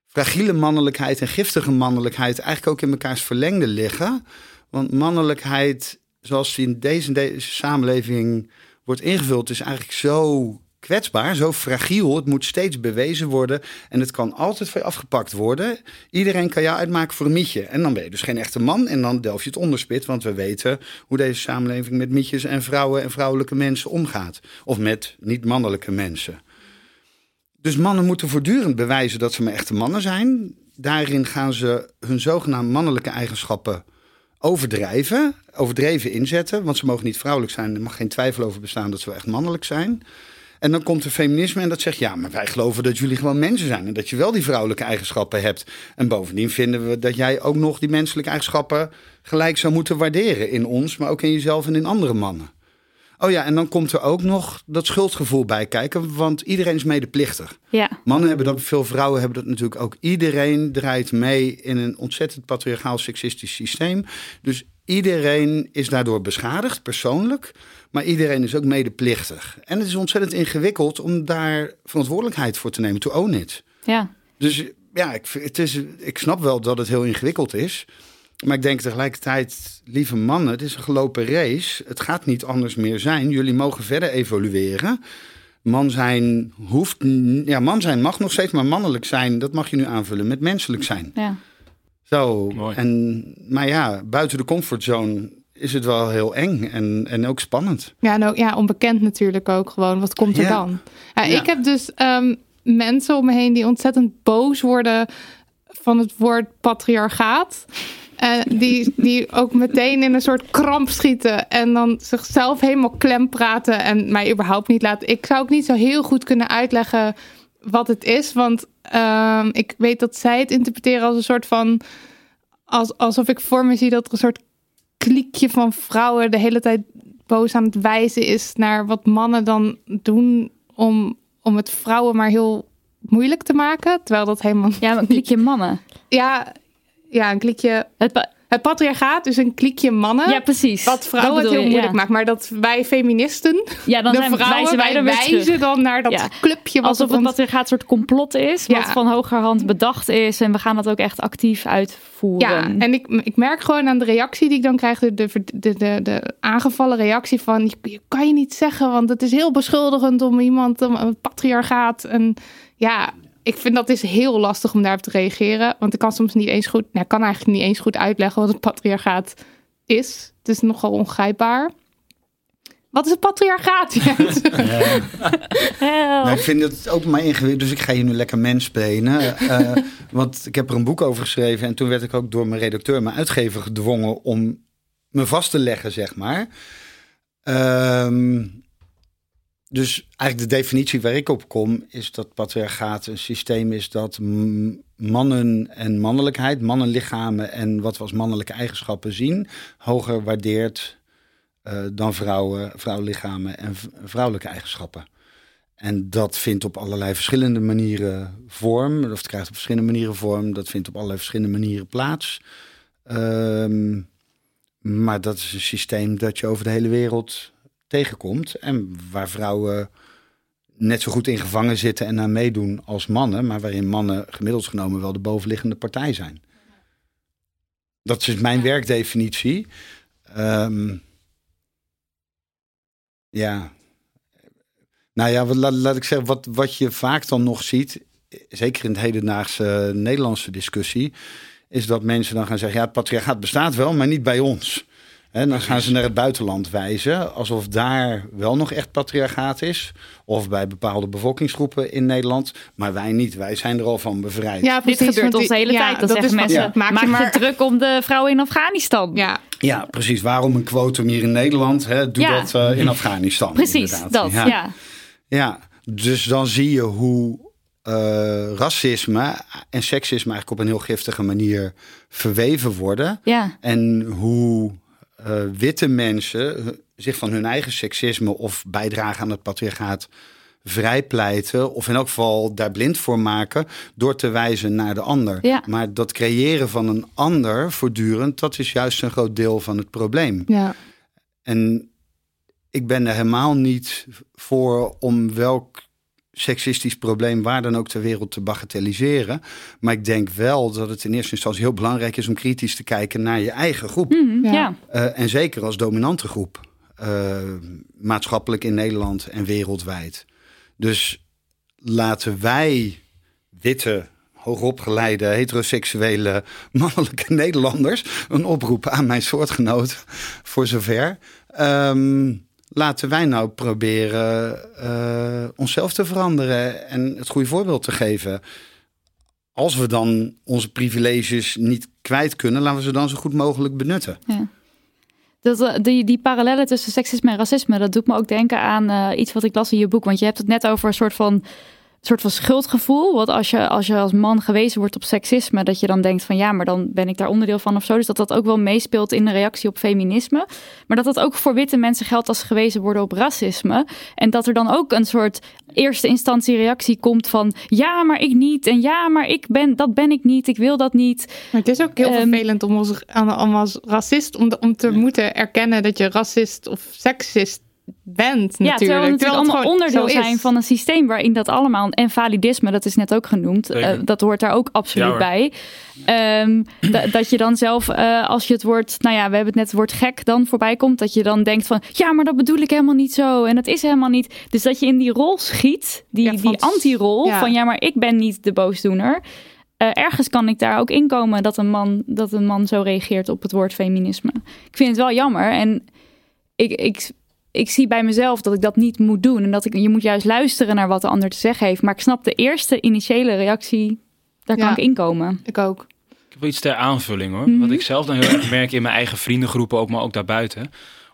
fragiele mannelijkheid en giftige mannelijkheid eigenlijk ook in mekaars verlengde liggen. Want mannelijkheid, zoals die in deze, deze samenleving wordt ingevuld, is eigenlijk zo kwetsbaar, zo fragiel. Het moet steeds bewezen worden en het kan altijd van je afgepakt worden. Iedereen kan jou uitmaken voor een mietje. En dan ben je dus geen echte man en dan delf je het onderspit. Want we weten hoe deze samenleving met mietjes en vrouwen en vrouwelijke mensen omgaat. Of met niet-mannelijke mensen. Dus mannen moeten voortdurend bewijzen dat ze maar echte mannen zijn. Daarin gaan ze hun zogenaamde mannelijke eigenschappen overdrijven, overdreven inzetten. Want ze mogen niet vrouwelijk zijn. Er mag geen twijfel over bestaan dat ze wel echt mannelijk zijn. En dan komt er feminisme en dat zegt: ja, maar wij geloven dat jullie gewoon mensen zijn. En dat je wel die vrouwelijke eigenschappen hebt. En bovendien vinden we dat jij ook nog die menselijke eigenschappen gelijk zou moeten waarderen in ons, maar ook in jezelf en in andere mannen. Oh ja, en dan komt er ook nog dat schuldgevoel bij kijken, want iedereen is medeplichtig. Ja. Mannen hebben dat, veel vrouwen hebben dat natuurlijk ook. Iedereen draait mee in een ontzettend patriarchaal seksistisch systeem. Dus iedereen is daardoor beschadigd, persoonlijk. Maar iedereen is ook medeplichtig. En het is ontzettend ingewikkeld om daar verantwoordelijkheid voor te nemen, to own it. Ja. Dus ja, ik, het is, ik snap wel dat het heel ingewikkeld is. Maar ik denk tegelijkertijd, lieve mannen, het is een gelopen race. Het gaat niet anders meer zijn. Jullie mogen verder evolueren. Man zijn hoeft, ja, man zijn mag nog steeds, maar mannelijk zijn, dat mag je nu aanvullen met menselijk zijn. ja. Zo, Mooi. en, maar ja, buiten de comfortzone is het wel heel eng en, en ook spannend. Ja, ook ja, onbekend natuurlijk ook gewoon. Wat komt er Ja. dan? Ja, Ja. Ik heb dus ehm, mensen om me heen die ontzettend boos worden van het woord patriarchaat. En die, die ook meteen in een soort kramp schieten en dan zichzelf helemaal klem praten en mij überhaupt niet laten. Ik zou ook niet zo heel goed kunnen uitleggen wat het is, want ehm, ik weet dat zij het interpreteren als een soort van, als, alsof ik voor me zie dat er een soort kliekje van vrouwen de hele tijd boos aan het wijzen is naar wat mannen dan doen om, om het vrouwen maar heel moeilijk te maken. Terwijl dat helemaal. ja, maar een klikje mannen. Ja, ja een klikje. Het Het patriarchaat, dus een klikje mannen. ja, precies. Wat vrouwen Dat het heel je, moeilijk ja. maakt. Maar dat wij feministen, Ja, dan de zijn, vrouwen, wijzen wij wijzen dan naar dat Ja. clubje. Wat Alsof het ons- patriarchaat een soort complot is, wat van hogerhand bedacht is. En we gaan dat ook echt actief uitvoeren. Ja, en ik, ik merk gewoon aan de reactie die ik dan krijg, de, de, de, de, de aangevallen reactie van, je, kan je niet zeggen, want het is heel beschuldigend om iemand, een patriarchaat. En ja, ik vind dat is heel lastig om daarop te reageren, want ik kan soms niet eens goed, nou, ik kan eigenlijk niet eens goed uitleggen wat het patriarchaat is. Het is nogal ongrijpbaar. Wat is het patriarchaat? Nou, ik vind het ook maar ingewikkeld, dus ik ga je nu lekker mens spelen. Eh, want ik heb er een boek over geschreven en toen werd ik ook door mijn redacteur, mijn uitgever, gedwongen om me vast te leggen, zeg maar. Ehm, dus eigenlijk de definitie waar ik op kom, is dat patriarchaat een systeem is dat mannen en mannelijkheid, mannenlichamen en wat we als mannelijke eigenschappen zien, hoger waardeert eh, dan vrouwen, vrouwenlichamen en vrouwelijke eigenschappen. En dat vindt op allerlei verschillende manieren vorm. Of het krijgt op verschillende manieren vorm. Dat vindt op allerlei verschillende manieren plaats. Ehm, maar dat is een systeem dat je over de hele wereld tegenkomt. En waar vrouwen net zo goed in gevangen zitten en aan meedoen als mannen. Maar waarin mannen gemiddeld genomen wel de bovenliggende partij zijn. Dat is mijn werkdefinitie. Ehm, ja, nou ja, wat, laat, laat ik zeggen, wat, wat je vaak dan nog ziet, zeker in de hedendaagse Nederlandse discussie, is dat mensen dan gaan zeggen, ja, het patriarchaat bestaat wel, maar niet bij ons. En dan gaan ze naar het buitenland wijzen, alsof daar wel nog echt patriarchaat is. Of bij bepaalde bevolkingsgroepen in Nederland. Maar wij niet, wij zijn er al van bevrijd. Ja, Dit precies, gebeurt want ons de hele ja, tijd. Dan dat zeggen is mensen, wat- maak je maak je maar druk om de vrouwen in Afghanistan. Ja, Ja, precies. Waarom een quotum hier in Nederland? Hè? Doe Ja. dat eh, in Afghanistan. Precies, inderdaad. dat. Ja. Ja, dus dan zie je hoe eh, racisme en seksisme eigenlijk op een heel giftige manier verweven worden. Ja. En hoe eh, witte mensen zich van hun eigen seksisme of bijdragen aan het patriarchaat vrijpleiten. Of in elk geval daar blind voor maken door te wijzen naar de ander. Ja. Maar dat creëren van een ander voortdurend, dat is juist een groot deel van het probleem. ja. En ik ben er helemaal niet voor om welk seksistisch probleem waar dan ook ter wereld te bagatelliseren. Maar ik denk wel dat het in eerste instantie heel belangrijk is om kritisch te kijken naar je eigen groep. Mhm, Ja. ja. Eh, en zeker als dominante groep. eh, maatschappelijk in Nederland en wereldwijd. Dus laten wij witte, hoogopgeleide, heteroseksuele, mannelijke Nederlanders een oproep aan mijn soortgenoten voor zover. Ehm, laten wij nou proberen eh, onszelf te veranderen en het goede voorbeeld te geven. Als we dan onze privileges niet kwijt kunnen, laten we ze dan zo goed mogelijk benutten. Dat, eh, die, die parallellen tussen seksisme en racisme, dat doet me ook denken aan eh, iets wat ik las in je boek. Want je hebt het net over een soort van soort van schuldgevoel. Want als je, als je als man gewezen wordt op seksisme, dat je dan denkt van ja, maar dan ben ik daar onderdeel van of zo. Dus dat dat ook wel meespeelt in de reactie op feminisme. Maar dat dat ook voor witte mensen geldt als ze gewezen worden op racisme. En dat er dan ook een soort eerste instantie reactie komt van ja, maar ik niet. En ja, maar ik ben, dat ben ik niet. Ik wil dat niet. Maar het is ook heel Ehm, vervelend om als, om als racist, om, om te moeten erkennen dat je racist of seksist bent Ja, natuurlijk. terwijl we natuurlijk het allemaal gewoon onderdeel zijn van een systeem waarin dat allemaal, en validisme, dat is net ook genoemd, eh, dat hoort daar ook absoluut Ja, bij. Ehm, da- dat je dan zelf, eh, als je het woord, nou ja, we hebben het net het woord gek dan voorbij komt, dat je dan denkt van, ja, maar dat bedoel ik helemaal niet zo en dat is helemaal niet. Dus dat je in die rol schiet, die, Ja, van- die anti-rol ja. van, ja, maar ik ben niet de boosdoener. Eh, ergens kan ik daar ook inkomen dat een, man, dat een man zo reageert op het woord feminisme. Ik vind het wel jammer en ik, ik, ik zie bij mezelf dat ik dat niet moet doen. En dat ik, je moet juist luisteren naar wat de ander te zeggen heeft. Maar ik snap de eerste initiële reactie, daar kan Ja. ik inkomen. Ik ook. Ik heb wel iets ter aanvulling hoor. Mhm. Wat ik zelf dan heel erg merk in mijn eigen vriendengroepen, ook, maar ook daarbuiten.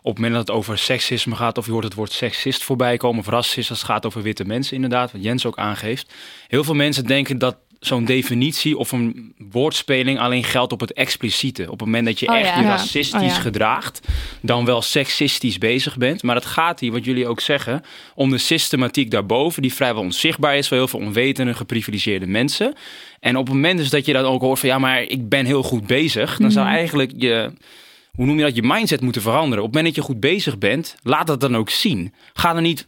Op het moment dat het over seksisme gaat, of je hoort het woord seksist voorbij komen, of racist, als het gaat over witte mensen inderdaad, wat Jens ook aangeeft. Heel veel mensen denken dat zo'n definitie of een woordspeling alleen geldt op het expliciete. Op het moment dat je Oh echt ja. je Ja. racistisch Oh ja. gedraagt, dan wel seksistisch bezig bent. Maar het gaat hier, wat jullie ook zeggen, om de systematiek daarboven, die vrijwel onzichtbaar is voor heel veel onwetende, geprivilegeerde mensen. En op het moment dus dat je dan ook hoort van ja, maar ik ben heel goed bezig, dan zou eigenlijk je, hoe noem je dat, je mindset moeten veranderen. Op het moment dat je goed bezig bent, laat dat dan ook zien. Ga er niet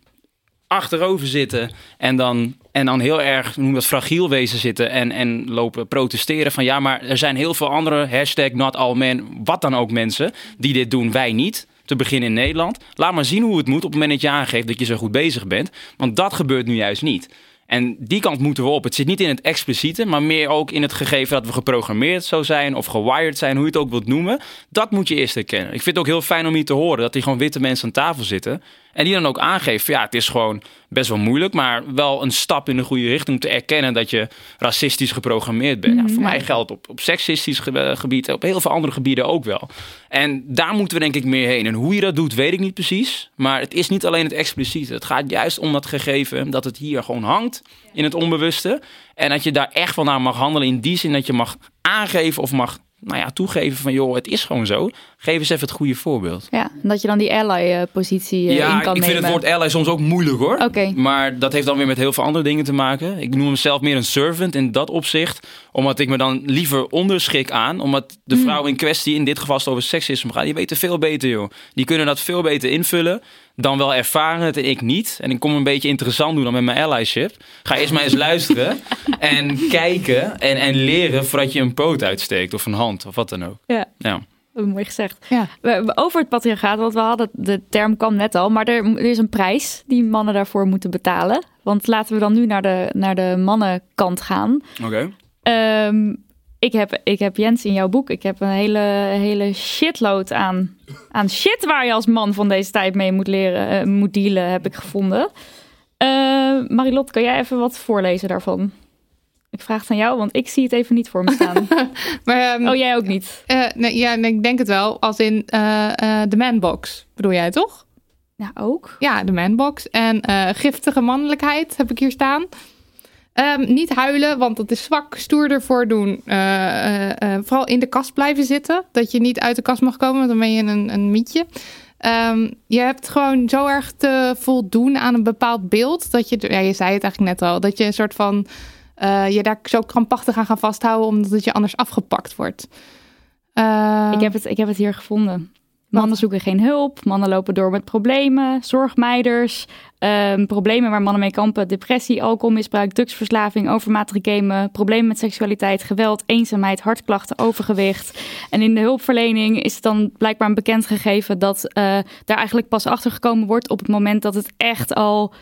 achterover zitten en dan, en dan heel erg, noem dat, fragiel wezen zitten en, en lopen protesteren van ja, maar er zijn heel veel andere, hashtag not all men, wat dan ook mensen, die dit doen, wij niet. Te beginnen in Nederland. Laat maar zien hoe het moet op het moment dat je aangeeft dat je zo goed bezig bent. Want dat gebeurt nu juist niet. En die kant moeten we op. Het zit niet in het expliciete, maar meer ook in het gegeven dat we geprogrammeerd zo zijn of gewired zijn, hoe je het ook wilt noemen. Dat moet je eerst herkennen. Ik vind het ook heel fijn om hier te horen dat die gewoon witte mensen aan tafel zitten. En die dan ook aangeven, ja, het is gewoon best wel moeilijk, maar wel een stap in de goede richting om te erkennen dat je racistisch geprogrammeerd bent. Ja, voor mij geldt op, op seksistisch ge- eh, gebied, op heel veel andere gebieden ook wel. En daar moeten we denk ik meer heen. En hoe je dat doet, weet ik niet precies. Maar het is niet alleen het expliciete. Het gaat juist om dat gegeven dat het hier gewoon hangt in het onbewuste. En dat je daar echt van naar mag handelen in die zin dat je mag aangeven of mag nou ja, toegeven van joh, het is gewoon zo. Geef eens even het goede voorbeeld. Ja, en dat je dan die ally-positie in ja, kan ik vind nemen. het woord ally soms ook moeilijk hoor. Oké. Maar dat heeft dan weer met heel veel andere dingen te maken. Ik noem mezelf meer een servant in dat opzicht. Omdat ik me dan liever onderschik aan. Omdat de Hmm. vrouw in kwestie, in dit geval als het over seksisme gaat, die weten veel beter joh. Die kunnen dat veel beter invullen. Dan wel ervaren het en ik niet. En ik kom een beetje interessant doen dan met mijn allyship. Ga eerst maar eens luisteren. En kijken en, en leren voordat je een poot uitsteekt. Of een hand of wat dan ook. Ja. Ja. Mooi gezegd. Ja. Over het patriarchaat, want we hadden de term kwam net al, maar er, er is een prijs die mannen daarvoor moeten betalen. Want laten we dan nu naar de, naar de mannenkant gaan. Oké. Ehm, ik, heb, ik heb Jens in jouw boek. Ik heb een hele, hele shitload aan, aan shit waar je als man van deze tijd mee moet leren, eh, moet dealen, heb ik gevonden. Eh Marilot, kan jij even wat voorlezen daarvan? Ik vraag het aan jou, want ik zie het even niet voor me staan. Maar, ehm, oh, jij ook niet? eh, nee, ja, nee, ik denk het wel. Als in de manbox, bedoel jij toch? Nou, ook. Ja, de manbox. En giftige mannelijkheid heb ik hier staan. Ehm, niet huilen, want dat is zwak. Stoerder voordoen. Eh, eh, eh, vooral in de kast blijven zitten. Dat je niet uit de kast mag komen, want dan ben je een, een mietje. Ehm, je hebt gewoon zo erg te voldoen aan een bepaald beeld. Dat je, ja, je zei het eigenlijk net al. Dat je een soort van. je daar zo krampachtig aan gaat vasthouden, omdat het je anders afgepakt wordt. Eh, Ik heb, het, ik heb het hier gevonden. Mannen zoeken geen hulp. Mannen lopen door met problemen. Zorgmeiders. ehm, problemen waar mannen mee kampen. Depressie, alcoholmisbruik, drugsverslaving, overmatig gamen. Problemen met seksualiteit, geweld, eenzaamheid, hartklachten, overgewicht. En in de hulpverlening is het dan blijkbaar een bekend gegeven... dat eh, daar eigenlijk pas achter gekomen wordt... op het moment dat het echt al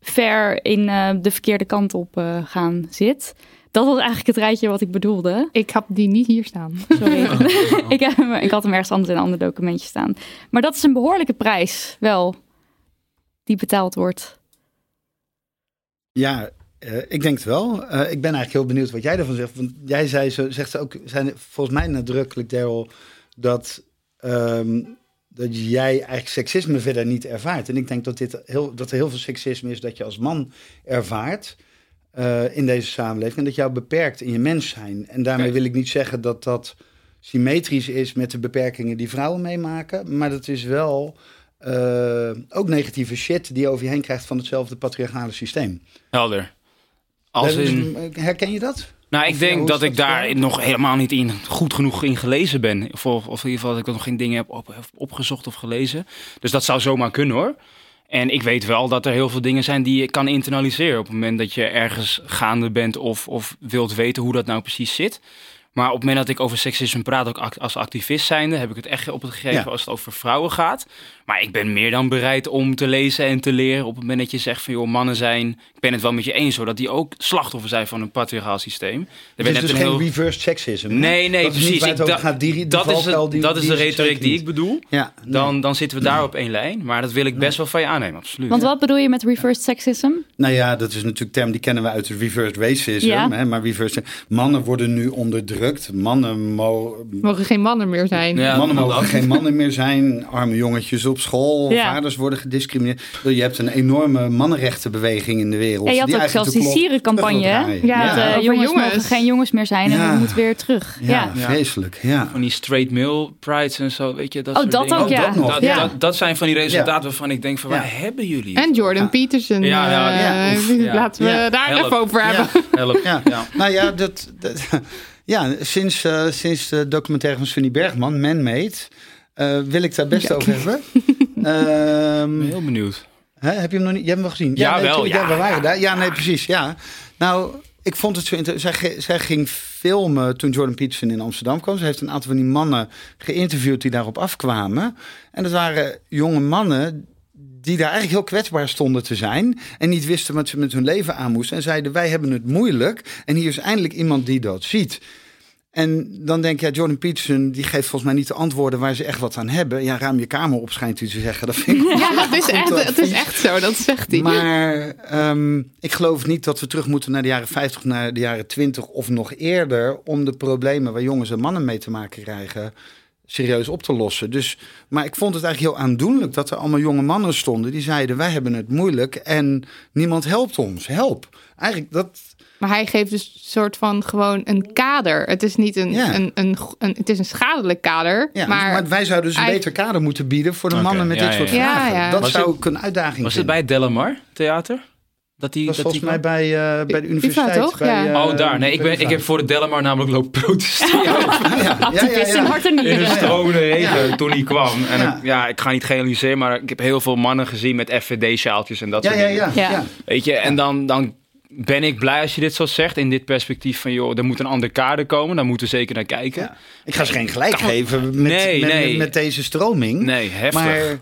ver in eh, de verkeerde kant op eh, gaan zit. Dat was eigenlijk het rijtje wat ik bedoelde. Ik heb die niet hier staan. Sorry. ik, heb hem- ik had hem ergens anders in een ander documentje staan. Maar dat is een behoorlijke prijs, wel, die betaald wordt. Ja, eh, ik denk het wel. Eh, ik ben eigenlijk heel benieuwd wat jij ervan zegt. Want jij zei, zo, zegt ze ook, zijn volgens mij nadrukkelijk, Daryl, dat, ehm, dat jij eigenlijk seksisme verder niet ervaart. En ik denk dat, dit heel, dat er heel veel seksisme is dat je als man ervaart. Eh, in deze samenleving. En dat jou beperkt in je mens zijn. En daarmee wil ik niet zeggen dat dat symmetrisch is met de beperkingen die vrouwen meemaken. Maar dat is wel eh, ook negatieve shit die je over je heen krijgt van hetzelfde patriarchale systeem. Helder. Als Dus, in... Herken je dat? Nou, ik ja, denk dat ik daar nog helemaal niet in goed genoeg in gelezen ben. Of, of in ieder geval dat ik nog geen dingen heb, op, heb opgezocht of gelezen. Dus dat zou zomaar kunnen hoor. En ik weet wel dat er heel veel dingen zijn die je kan internaliseren. Op het moment dat je ergens gaande bent of, of wilt weten hoe dat nou precies zit. Maar op het moment dat ik over seksisme praat, ook als activist zijnde, heb ik het echt op het gegeven Ja. als het over vrouwen gaat. Maar ik ben meer dan bereid om te lezen en te leren. Op het moment dat je zegt van joh, mannen zijn. Ik ben het wel met je eens hoor, dat die ook slachtoffer zijn van een patriarchaal systeem. Er Het werd is dus een geen heel- reversed sexism. Nee, nee, dat precies. Ik over da- gaat. Die, die dat is, het, die- dat is die de retoriek die ik bedoel. Ja, nee. Dan, dan zitten we daar op één lijn. Maar dat wil ik best wel van je aannemen, absoluut. Want wat bedoel je met reversed sexism? Nou ja, dat is natuurlijk een term die kennen we uit het reversed racism. Ja. Hè, maar reversed, mannen worden nu onderdrukt. Mannen, mo- Mogen geen mannen meer zijn. Ja, mannen mogen geen mannen meer zijn. Arme jongetjes op school. Ja. Vaders worden gediscrimineerd. Je hebt een enorme mannenrechtenbeweging in de wereld. Ja, je had die ook eigenlijk zelfs die sierencampagne. Ja, Ja. dat, eh, Over jongens, jongens. mogen geen jongens meer zijn en Ja. dat moet weer terug. Ja. Ja, Ja. vreselijk. Ja. Van die straight male prides en zo, weet je. Dat Oh, soort dat dingen. ook, ja. dat. Dat, Ja. dat, dat zijn van die resultaten waarvan ik denk van, Ja. waar hebben jullie? En Jordan Ja. Peterson. Ja, ja, ja. Oef. Ja. Laten we Ja. daar Help. even over hebben. Help. Ja. Ja. Nou ja, dat, dat, ja sinds, eh, sinds de documentaire van Sunny Bergman, Man-Made, eh, wil ik daar best over hebben. Ehm, ben heel benieuwd. Hè, heb je hem nog niet? Je hebt hem wel gezien? Ja, nee, wel, tuurlijk, ja. we waren daar. Ja, nee, precies. Ja. Nou, ik vond het zo interessant. Zij, zij ging filmen toen Jordan Peterson in Amsterdam kwam. Ze heeft een aantal van die mannen geïnterviewd die daarop afkwamen. En dat waren jonge mannen die daar eigenlijk heel kwetsbaar stonden te zijn. En niet wisten wat ze met hun leven aan moesten. En zeiden, wij hebben het moeilijk. En hier is eindelijk iemand die dat ziet. En dan denk je, ja, Jordan Peterson, die geeft volgens mij niet de antwoorden waar ze echt wat aan hebben. Ja, ruim je kamer op, schijnt u te zeggen. Dat vind ik Ja, dat is echt, het is echt zo, dat zegt hij. Maar ehm, ik geloof niet dat we terug moeten naar de jaren 50, naar de jaren 20 of nog eerder. om de problemen waar jongens en mannen mee te maken krijgen. serieus op te lossen. Dus, maar ik vond het eigenlijk heel aandoenlijk dat er allemaal jonge mannen stonden. die zeiden: Wij hebben het moeilijk en niemand helpt ons. Help. Eigenlijk dat. Maar hij geeft dus een soort van gewoon een kader. Het is niet een, Ja. een, een, een- het is een schadelijk kader. Ja, maar, maar, wij zouden dus een hij- beter kader moeten bieden voor de mannen met ja, dit ja, soort ja. vragen. Ja, ja. Dat Was zou het- ik een uitdaging Was het bij Delamar Theater? Dat die, Dat was dat volgens die mij bij, eh, bij de universiteit. toch? bij, Ja. eh, Oh, daar. Nee, ik, ben, ik heb voor de Delamar namelijk lopen protesteren. Ja, ja, in ja. hart en In nieren. de stromende regen toen hij kwam. En Ja. ik- ja, ik ga niet generaliseren, maar ik heb heel veel mannen gezien met FVD-sjaaltjes en dat Ja, soort ja, dingen. ja, Ja. ja. Weet je, en dan, dan ben ik blij als je dit zo zegt in dit perspectief van, joh, er moet een ander kader komen. Daar moeten we zeker naar kijken. Ja. Ik ga ze geen gelijk Kan- geven met, Nee, met, nee. met, met deze stroming. Nee, heftig. Maar-.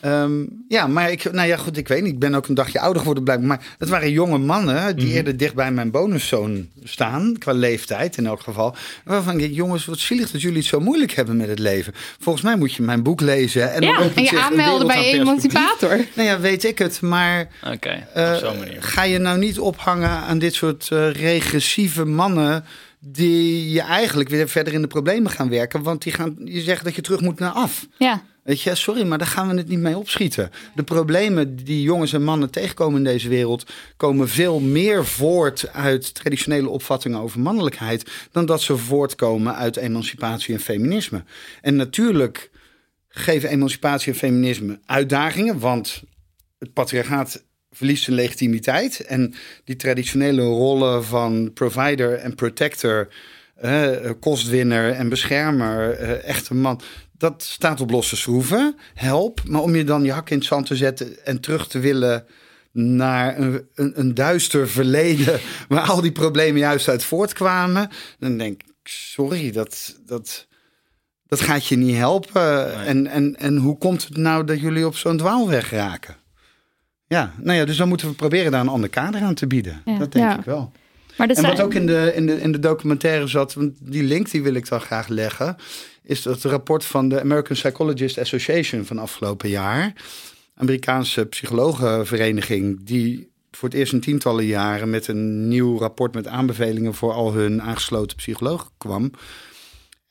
Ehm, ja, maar ik, nou ja, goed, ik weet niet. Ik ben ook een dagje ouder geworden blijkbaar. Maar het waren jonge mannen die Mhm. eerder dicht bij mijn bonuszoon staan. Qua leeftijd in elk geval. Waarvan ik denk, jongens, wat zielig dat jullie het zo moeilijk hebben met het leven. Volgens mij moet je mijn boek lezen. En, Ja, dan en je een aanmelden bij aan perspectief. Emancipator. Nou ja, weet ik het. Maar Oké, eh, op zo'n manier. ga je nou niet ophangen aan dit soort eh, regressieve mannen... die je eigenlijk weer verder in de problemen gaan werken. Want die gaan je zeggen dat je terug moet naar af. Ja. Weet je, sorry, maar daar gaan we het niet mee opschieten. De problemen die jongens en mannen tegenkomen in deze wereld... komen veel meer voort uit traditionele opvattingen over mannelijkheid... dan dat ze voortkomen uit emancipatie en feminisme. En natuurlijk geven emancipatie en feminisme uitdagingen... want het patriarchaat verliest zijn legitimiteit... en die traditionele rollen van provider en protector... eh, kostwinner en beschermer, eh, echte man... Dat staat op losse schroeven. Help. Maar om je dan je hak in het zand te zetten en terug te willen naar een, een, een duister verleden. waar al die problemen juist uit voortkwamen. dan denk ik: sorry, dat. dat dat gaat je niet helpen. Nee. En, en, en hoe komt het nou dat jullie op zo'n dwaalweg raken? Ja, nou ja, dus dan moeten we proberen daar een ander kader aan te bieden. Ja. Dat denk Ja. ik wel. Maar En wat ook in de, in, de, in de documentaire zat, want die link die wil ik dan graag leggen, is dat het rapport van de American Psychologist Association van afgelopen jaar. Amerikaanse psychologenvereniging, die voor het eerst in tientallen jaren met een nieuw rapport met aanbevelingen voor al hun aangesloten psychologen kwam.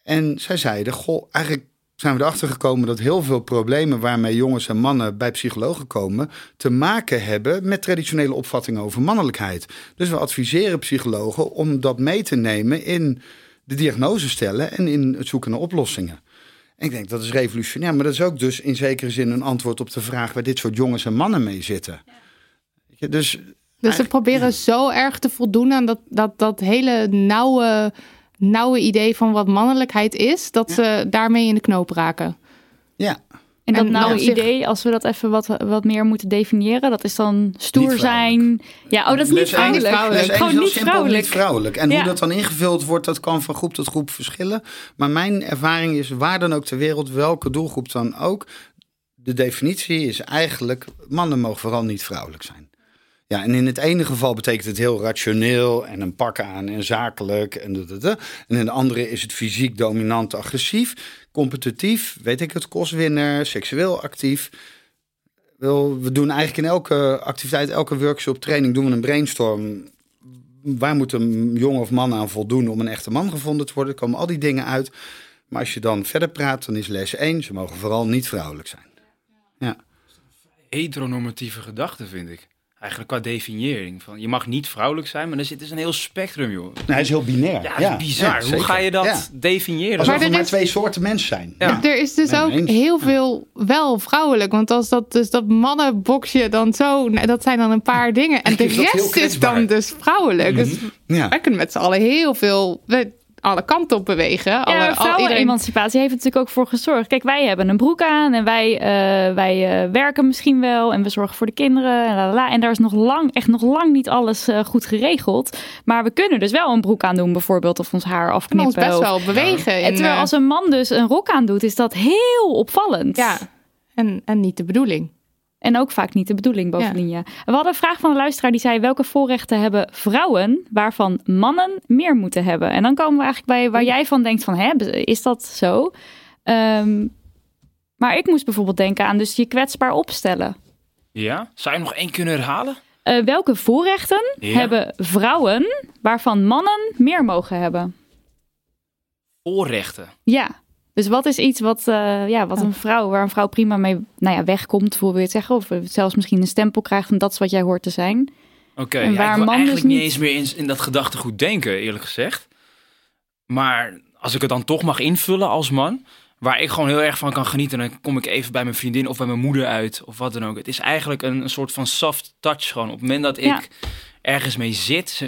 En zij zeiden, goh, eigenlijk zijn we erachter gekomen dat heel veel problemen waarmee jongens en mannen bij psychologen komen, te maken hebben met traditionele opvattingen over mannelijkheid. Dus we adviseren psychologen om dat mee te nemen in de diagnose stellen en in het zoeken naar oplossingen. En ik denk dat is revolutionair, maar dat is ook dus in zekere zin een antwoord op de vraag waar dit soort jongens en mannen mee zitten. Dus, Dus ze proberen zo erg te voldoen aan dat, dat, dat hele nauwe, nauwe idee van wat mannelijkheid is, dat ze daarmee in de knoop raken. ja, En dat En nou zich- idee, als we dat even wat, wat meer moeten definiëren, dat is dan stoer zijn. Ja, oh, dat is niet Les vrouwelijk. vrouwelijk. les één Gewoon niet vrouwelijk. niet vrouwelijk. En Ja. hoe dat dan ingevuld wordt, dat kan van groep tot groep verschillen. Maar mijn ervaring is, waar dan ook ter wereld, welke doelgroep dan ook, de definitie is eigenlijk, mannen mogen vooral niet vrouwelijk zijn. Ja, en in het ene geval betekent het heel rationeel en een pak aan en zakelijk. En, dat. en in de andere is het fysiek dominant, agressief, competitief, weet ik het, kostwinner, seksueel actief. We doen eigenlijk in elke activiteit, elke workshop, training, doen we een brainstorm. Waar moet een jongen of man aan voldoen om een echte man gevonden te worden? Er komen al die dingen uit. Maar als je dan verder praat, dan is les 1, ze mogen vooral niet vrouwelijk zijn. Heteronormatieve gedachte, vind ik. Eigenlijk qua definiëring. Van, je mag niet vrouwelijk zijn, maar er zit dus een heel spectrum, joh. Nou, hij is heel binair. Ja, dat is bizar. ja, Hoe ga je dat Ja. definiëren? Alsof Maar er maar is- twee soorten mens zijn. Ja. Er is dus Nee, ook eens. heel veel wel vrouwelijk. Want als dat, dus dat mannenboxje dan zo, nou, dat zijn dan een paar dingen. En de rest is dan dus vrouwelijk. Dus Ja. wij kunnen met z'n allen heel veel, we- alle kanten op bewegen. Alle, Ja, al, iedereen, vrouwenemancipatie heeft er natuurlijk ook voor gezorgd. Kijk, wij hebben een broek aan en wij, eh, wij eh, werken misschien wel en we zorgen voor de kinderen. En, lalala. en daar is nog lang, echt nog lang niet alles eh, goed geregeld. Maar we kunnen dus wel een broek aan doen bijvoorbeeld of ons haar afknippen. ons best of- wel bewegen. En terwijl als een man dus een rok aan doet, is dat heel opvallend. ja, en, en niet de bedoeling. En ook vaak niet de bedoeling bovendien, ja. We hadden een vraag van een luisteraar die zei... welke voorrechten hebben vrouwen waarvan mannen meer moeten hebben? En dan komen we eigenlijk bij waar jij van denkt van... hè, is dat zo? Ehm, maar ik moest bijvoorbeeld denken aan dus je kwetsbaar opstellen. Ja? Zou je nog één kunnen herhalen? Eh, welke voorrechten Ja. hebben vrouwen waarvan mannen meer mogen hebben? Voorrechten. Ja. Dus wat is iets wat, eh, ja, wat een vrouw, waar een vrouw prima mee nou ja, wegkomt, hoe wil je het zeggen? Of zelfs misschien een stempel krijgt en dat is wat jij hoort te zijn. Oké, En ja, waar ik wil man eigenlijk dus niet niet- eens meer in, in dat gedachtegoed denken, eerlijk gezegd. Maar als ik het dan toch mag invullen als man, waar ik gewoon heel erg van kan genieten, dan kom ik even bij mijn vriendin of bij mijn moeder uit of wat dan ook. Het is eigenlijk een, een soort van soft touch gewoon. Op het moment dat ik Ja. ergens mee zit,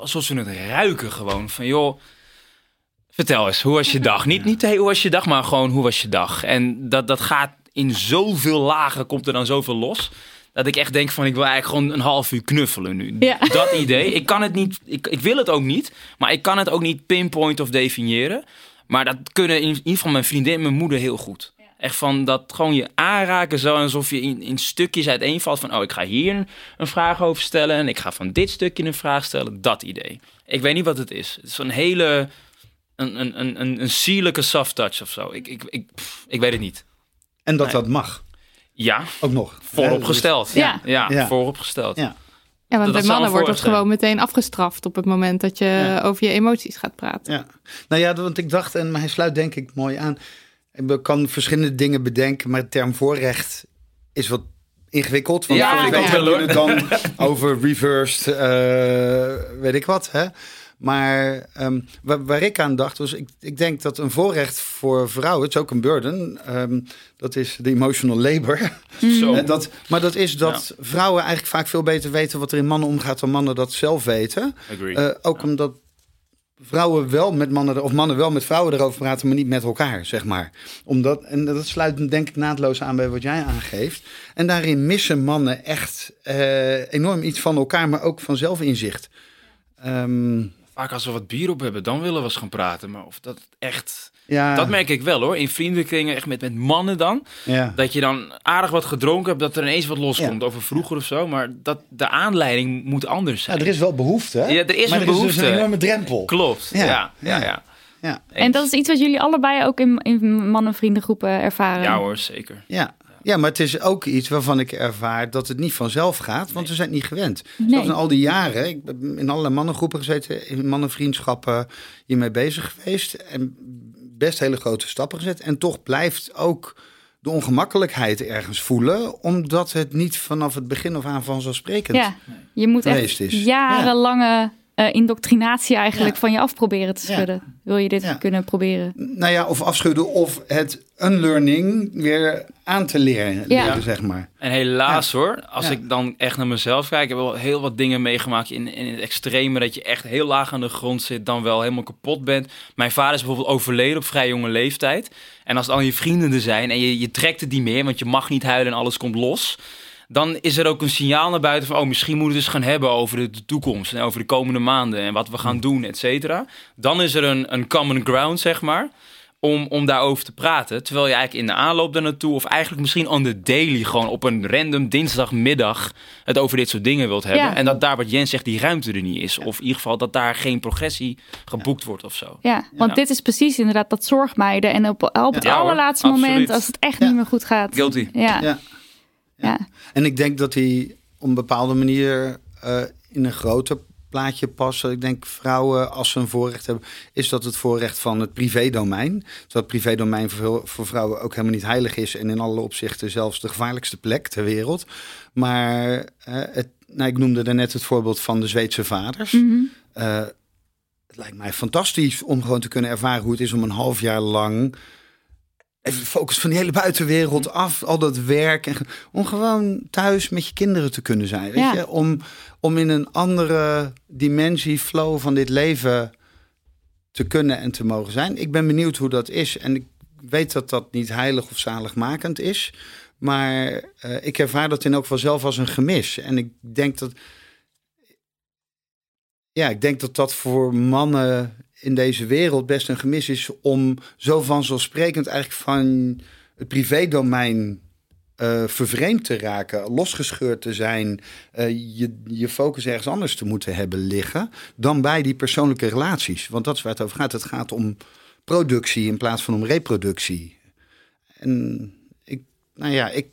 alsof ze het ruiken gewoon. Van joh, vertel eens, hoe was je dag? Niet, niet hey, hoe was je dag, maar gewoon hoe was je dag? En dat, dat gaat in zoveel lagen, komt er dan zoveel los. Dat ik echt denk van, ik wil eigenlijk gewoon een half uur knuffelen nu. Ja. Dat idee. Ik kan het niet, ik, ik wil het ook niet. Maar ik kan het ook niet pinpoint of definiëren. Maar dat kunnen in ieder geval mijn vriendin en mijn moeder heel goed. Echt van dat gewoon je aanraken zo alsof je in, in stukjes uiteenvalt van... oh, ik ga hier een, een vraag over stellen... en ik ga van dit stukje een vraag stellen. Dat idee. Ik weet niet wat het is. Het is een hele... een, een, een, een, een sierlijke soft touch of zo. Ik, ik, ik, pff, ik weet het niet. En dat Nee. dat mag. Ja, Ook nog. vooropgesteld. Ja. ja, Ja. vooropgesteld. Ja. Ja, want Dat bij mannen wordt het gewoon meteen afgestraft op het moment dat je Ja. over je emoties gaat praten. Ja, nou ja, want ik dacht, en hij sluit denk ik mooi aan. Ik kan verschillende dingen bedenken, maar de term voorrecht is wat ingewikkeld. Want Ja, ik weet wel, dan over reversed, eh, weet ik wat. Hè? Maar ehm, waar, waar ik aan dacht, was ik, ik denk dat een voorrecht voor vrouwen, het is ook een burden, ehm, dat is de emotional labor. Zo. Eh, dat, maar dat is dat vrouwen eigenlijk vaak veel beter weten wat er in mannen omgaat dan mannen dat zelf weten. Eh, ook omdat vrouwen wel met mannen, of mannen wel met vrouwen erover praten, maar niet met elkaar, zeg maar. Omdat, en dat sluit denk ik naadloos aan bij wat jij aangeeft. En daarin missen mannen echt eh, enorm iets van elkaar, maar ook van zelfinzicht. Ehm, Vaak als we wat bier op hebben, dan willen we eens gaan praten. Maar of dat echt... ja, Dat merk ik wel hoor. In vriendenkringen, echt met, met mannen dan. ja. Dat je dan aardig wat gedronken hebt, dat er ineens wat loskomt over vroeger of zo. Maar dat, de aanleiding moet anders ja, zijn. er is wel behoefte. hè? Ja, er is maar een er is dus een enorme drempel. Klopt. Ja, Ja, ja, ja. ja. Ja. En dat is iets wat jullie allebei ook in, in mannen-vriendengroepen ervaren. Ja hoor, zeker. Ja. Ja, maar het is ook iets waarvan ik ervaar dat het niet vanzelf gaat, want we zijn het niet gewend. Nee. Zelfs in al die jaren, ik ben in allerlei mannengroepen gezeten, in mannenvriendschappen hiermee bezig geweest. En best hele grote stappen gezet. En toch blijft ook de ongemakkelijkheid ergens voelen. Omdat het niet vanaf het begin af aan vanzelfsprekend Ja, je moet geweest echt is. jarenlange eh, indoctrinatie eigenlijk Ja. van je af proberen te Ja. schudden. Wil je dit Ja. kunnen proberen? Nou ja, of afschudden of het unlearning weer aan te leren, Ja. leren, zeg maar. En helaas hoor, als Ja. ik dan echt naar mezelf kijk, ik heb wel heel wat dingen meegemaakt in, in het extreme, dat je echt heel laag aan de grond zit, dan wel helemaal kapot bent. Mijn vader is bijvoorbeeld overleden op vrij jonge leeftijd. En als dan je vrienden er zijn en je, je trekt het niet meer, want je mag niet huilen en alles komt los. Dan is er ook een signaal naar buiten van, oh, misschien moeten we het eens gaan hebben over de, de toekomst en over de komende maanden en wat we gaan doen, et cetera. Dan is er een, een common ground, zeg maar om, om daarover te praten. Terwijl je eigenlijk in de aanloop daar naartoe, of eigenlijk misschien on the daily, gewoon op een random dinsdagmiddag het over dit soort dingen wilt hebben. Ja. En dat daar wat Jens zegt, die ruimte er niet is. Of in ieder geval dat daar geen progressie geboekt wordt of zo. Ja, want Ja. dit is precies inderdaad dat zorgmeiden. En op, op het allerlaatste absoluut. moment, als het echt Ja. niet meer goed gaat. Guilty. Ja, Ja. En ik denk dat die op een bepaalde manier eh, in een groter plaatje passen. Ik denk vrouwen, als ze een voorrecht hebben, is dat het voorrecht van het privédomein. Terwijl het privédomein voor, voor vrouwen ook helemaal niet heilig is en in alle opzichten zelfs de gevaarlijkste plek ter wereld. Maar eh, het, nou, ik noemde daarnet het voorbeeld van de Zweedse vaders. Mhm. Eh, het lijkt mij fantastisch om gewoon te kunnen ervaren hoe het is om een half jaar lang. Even de focus van die hele buitenwereld af, al dat werk. En, om gewoon thuis met je kinderen te kunnen zijn. Weet Ja. je? Om, om in een andere dimensie, flow van dit leven te kunnen en te mogen zijn. Ik ben benieuwd hoe dat is. En ik weet dat dat niet heilig of zaligmakend is. Maar eh, ik ervaar dat in elk geval zelf als een gemis. En ik denk dat. Ja, ik denk dat dat voor mannen in deze wereld best een gemis is om zo vanzelfsprekend eigenlijk van het privédomein eh vervreemd te raken, losgescheurd te zijn, eh, je, je focus ergens anders te moeten hebben liggen dan bij die persoonlijke relaties. Want dat is waar het over gaat. Het gaat om productie in plaats van om reproductie. En ik, nou ja, ik,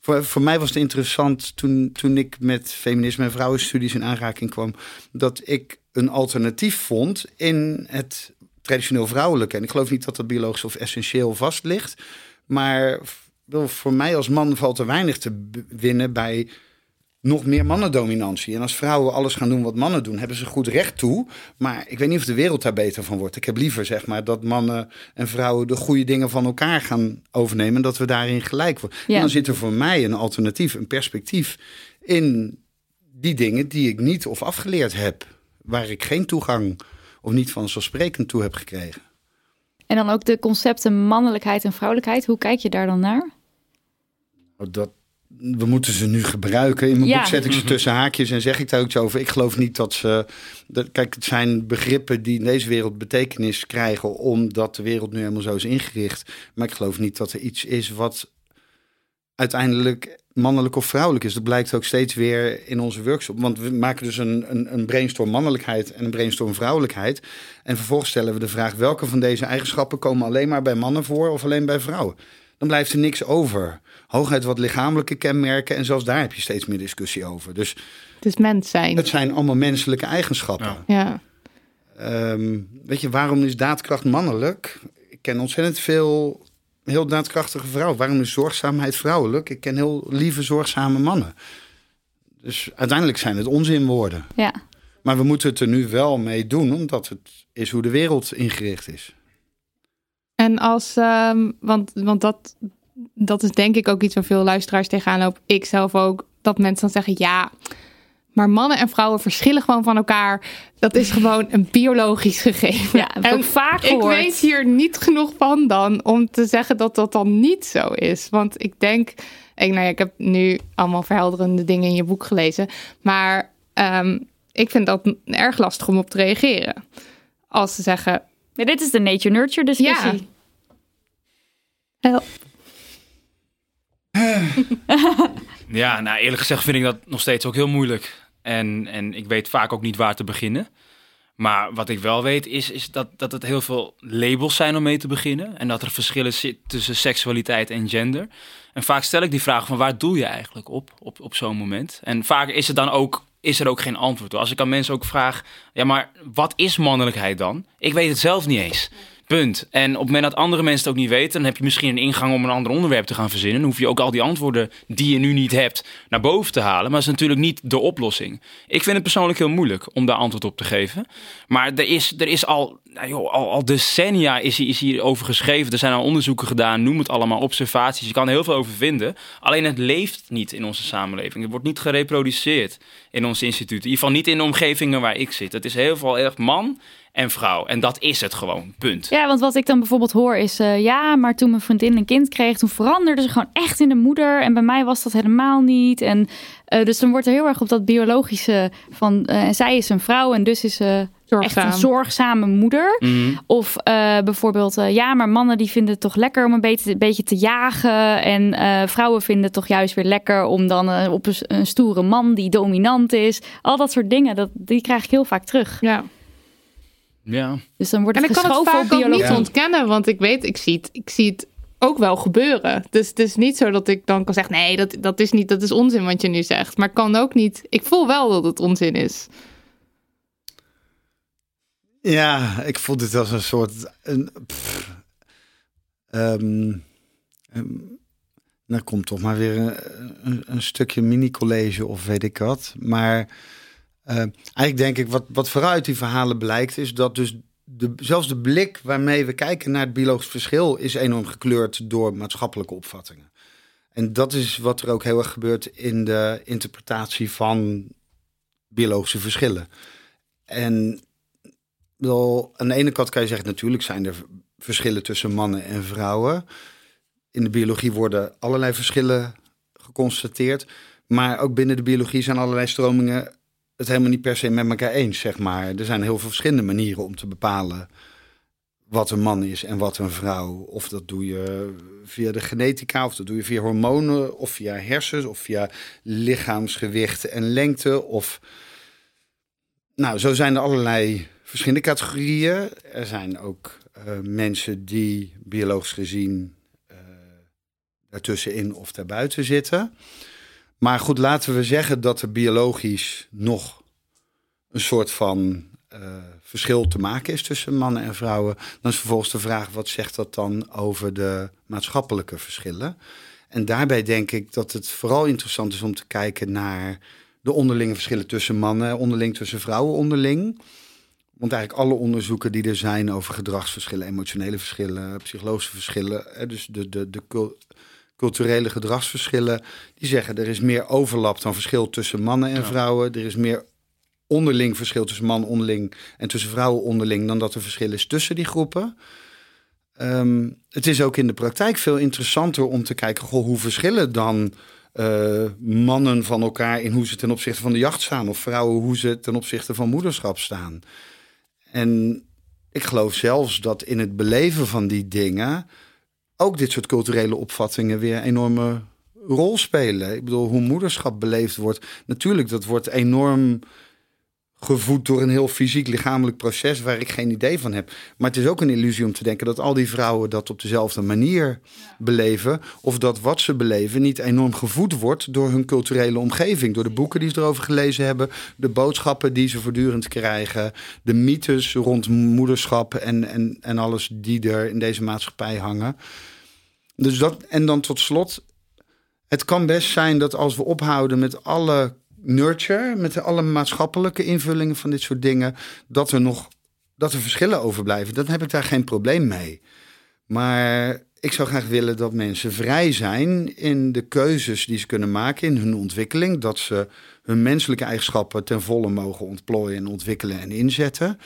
voor, voor mij was het interessant toen, toen ik met feminisme en vrouwenstudies in aanraking kwam, dat ik een alternatief vond in het traditioneel vrouwelijke. En ik geloof niet dat dat biologisch of essentieel vast ligt, maar voor mij als man valt er weinig te winnen bij nog meer mannendominantie. En als vrouwen alles gaan doen wat mannen doen, hebben ze goed recht toe. Maar ik weet niet of de wereld daar beter van wordt. Ik heb liever zeg maar dat mannen en vrouwen de goede dingen van elkaar gaan overnemen. En dat we daarin gelijk worden. Ja. En dan zit er voor mij een alternatief, een perspectief in die dingen die ik niet of afgeleerd heb. Waar ik geen toegang of niet vanzelfsprekend toe heb gekregen. En dan ook de concepten mannelijkheid en vrouwelijkheid. Hoe kijk je daar dan naar? Oh, Dat, we moeten ze nu gebruiken. In mijn Ja. boek zet ik ze tussen haakjes en zeg ik daar ook iets over. Ik geloof niet dat ze. Dat, kijk, het zijn begrippen die in deze wereld betekenis krijgen. omdat de wereld nu helemaal zo is ingericht. Maar ik geloof niet dat er iets is wat uiteindelijk mannelijk of vrouwelijk is. Dat blijkt ook steeds weer in onze workshop. Want we maken dus een, een, een brainstorm mannelijkheid en een brainstorm vrouwelijkheid. En vervolgens stellen we de vraag: welke van deze eigenschappen komen alleen maar bij mannen voor of alleen bij vrouwen? Dan blijft er niks over. Hooguit wat lichamelijke kenmerken. En zelfs daar heb je steeds meer discussie over. Dus Het is mens zijn. het zijn allemaal menselijke eigenschappen. Ja. Ja. Ehm, weet je, waarom is daadkracht mannelijk? Ik ken ontzettend veel heel daadkrachtige vrouwen. Waarom is zorgzaamheid vrouwelijk? Ik ken heel lieve, zorgzame mannen. Dus uiteindelijk zijn het onzinwoorden. Ja, Maar we moeten het er nu wel mee doen, omdat het is hoe de wereld ingericht is. En als, ehm, want, want dat, dat is denk ik ook iets waar veel luisteraars tegenaan lopen. Ik zelf ook, dat mensen dan zeggen, ja, maar mannen en vrouwen verschillen gewoon van elkaar. Dat is gewoon een biologisch gegeven. ja En ook vaak ik gehoord. weet hier niet genoeg van dan om te zeggen dat dat dan niet zo is. Want ik denk, ik, nou ja, ik heb nu allemaal verhelderende dingen in je boek gelezen. Maar ehm, ik vind dat erg lastig om op te reageren. Als ze zeggen, Ja, dit is de nature-nurture discussie. Hel- Ja, nou eerlijk gezegd vind ik dat nog steeds ook heel moeilijk. En, en ik weet vaak ook niet waar te beginnen. Maar wat ik wel weet is, is dat, dat het heel veel labels zijn om mee te beginnen. En dat er verschillen zitten tussen seksualiteit en gender. En vaak stel ik die vraag van waar doe je eigenlijk op, op, op zo'n moment? En vaak is, het dan ook, is er ook geen antwoord. Als ik aan mensen ook vraag, ja maar wat is mannelijkheid dan? Ik weet het zelf niet eens. Punt. En op het moment dat andere mensen het ook niet weten, dan heb je misschien een ingang om een ander onderwerp te gaan verzinnen. Dan hoef je ook al die antwoorden die je nu niet hebt naar boven te halen. Maar dat is natuurlijk niet de oplossing. Ik vind het persoonlijk heel moeilijk om daar antwoord op te geven. Maar er is, er is al, nou joh, al, al decennia is, hier- is hierover geschreven. Er zijn al onderzoeken gedaan, noem het allemaal, observaties. Je kan er heel veel over vinden. Alleen het leeft niet in onze samenleving. Het wordt niet gereproduceerd in onze instituten. In ieder geval niet in de omgevingen waar ik zit. Het is heel veel erg man en vrouw. En dat is het gewoon. Punt. Ja, want wat ik dan bijvoorbeeld hoor is... eh, ja, maar toen mijn vriendin een kind kreeg... toen veranderde ze gewoon echt in de moeder. En bij mij was dat helemaal niet. En eh, dus dan wordt er heel erg op dat biologische van... eh, en zij is een vrouw en dus is ze echt een zorgzame moeder. Mhm. Of eh, bijvoorbeeld, eh, ja, maar mannen die vinden het toch lekker om een beetje, een beetje te jagen. En eh, vrouwen vinden het toch juist weer lekker om dan op een, een stoere man die dominant is. Al dat soort dingen, dat, die krijg ik heel vaak terug. Ja. Ja. Dus dan wordt En het ik kan het vaak ook niet ontkennen, want ik weet, ik zie het, ik zie het ook wel gebeuren. Dus het is niet zo dat ik dan kan zeggen, nee, dat, dat is niet, dat is onzin wat je nu zegt. Maar ik kan ook niet, ik voel wel dat het onzin is. Ja, ik voel dit als een soort. Een, pff, ehm, ehm, nou komt toch maar weer een, een, een stukje mini-college of weet ik wat. Maar eh, eigenlijk denk ik, wat, wat vooruit die verhalen blijkt, is dat dus de, zelfs de blik waarmee we kijken naar het biologisch verschil is enorm gekleurd door maatschappelijke opvattingen. En dat is wat er ook heel erg gebeurt in de interpretatie van biologische verschillen. En wel, aan de ene kant kan je zeggen, natuurlijk zijn er verschillen tussen mannen en vrouwen. In de biologie worden allerlei verschillen geconstateerd. Maar ook binnen de biologie zijn allerlei stromingen het helemaal niet per se met elkaar eens, zeg maar. Er zijn heel veel verschillende manieren om te bepalen wat een man is en wat een vrouw. Of dat doe je via de genetica, of dat doe je via hormonen, of via hersens, of via lichaamsgewicht en lengte. Of nou, zo zijn er allerlei verschillende categorieën. Er zijn ook eh, mensen die biologisch gezien eh daartussenin of daarbuiten zitten. Maar goed, laten we zeggen dat er biologisch nog een soort van eh, verschil te maken is tussen mannen en vrouwen. Dan is vervolgens de vraag, wat zegt dat dan over de maatschappelijke verschillen? En daarbij denk ik dat het vooral interessant is om te kijken naar de onderlinge verschillen tussen mannen, onderling tussen vrouwen onderling. Want eigenlijk alle onderzoeken die er zijn over gedragsverschillen, emotionele verschillen, psychologische verschillen, hè, dus de, de, de culturele gedragsverschillen, die zeggen er is meer overlap dan verschil tussen mannen en vrouwen. Er is meer onderling verschil tussen man onderling en tussen vrouwen onderling dan dat er verschil is tussen die groepen. Ehm, het is ook in de praktijk veel interessanter om te kijken, goh, hoe verschillen dan eh, mannen van elkaar in hoe ze ten opzichte van de jacht staan, of vrouwen hoe ze ten opzichte van moederschap staan. En ik geloof zelfs dat in het beleven van die dingen ook dit soort culturele opvattingen weer een enorme rol spelen. Ik bedoel, hoe moederschap beleefd wordt. Natuurlijk, dat wordt enorm gevoed door een heel fysiek lichamelijk proces waar ik geen idee van heb. Maar het is ook een illusie om te denken dat al die vrouwen dat op dezelfde manier beleven. Of dat wat ze beleven niet enorm gevoed wordt door hun culturele omgeving. Door de boeken die ze erover gelezen hebben. De boodschappen die ze voortdurend krijgen. De mythes rond moederschap en, en, en alles die er in deze maatschappij hangen. Dus dat, en dan tot slot. Het kan best zijn dat als we ophouden met alle nurture, met alle maatschappelijke invullingen van dit soort dingen, dat er nog dat er verschillen overblijven. Dan heb ik daar geen probleem mee. Maar ik zou graag willen dat mensen vrij zijn in de keuzes die ze kunnen maken in hun ontwikkeling. Dat ze hun menselijke eigenschappen ten volle mogen ontplooien en ontwikkelen en inzetten.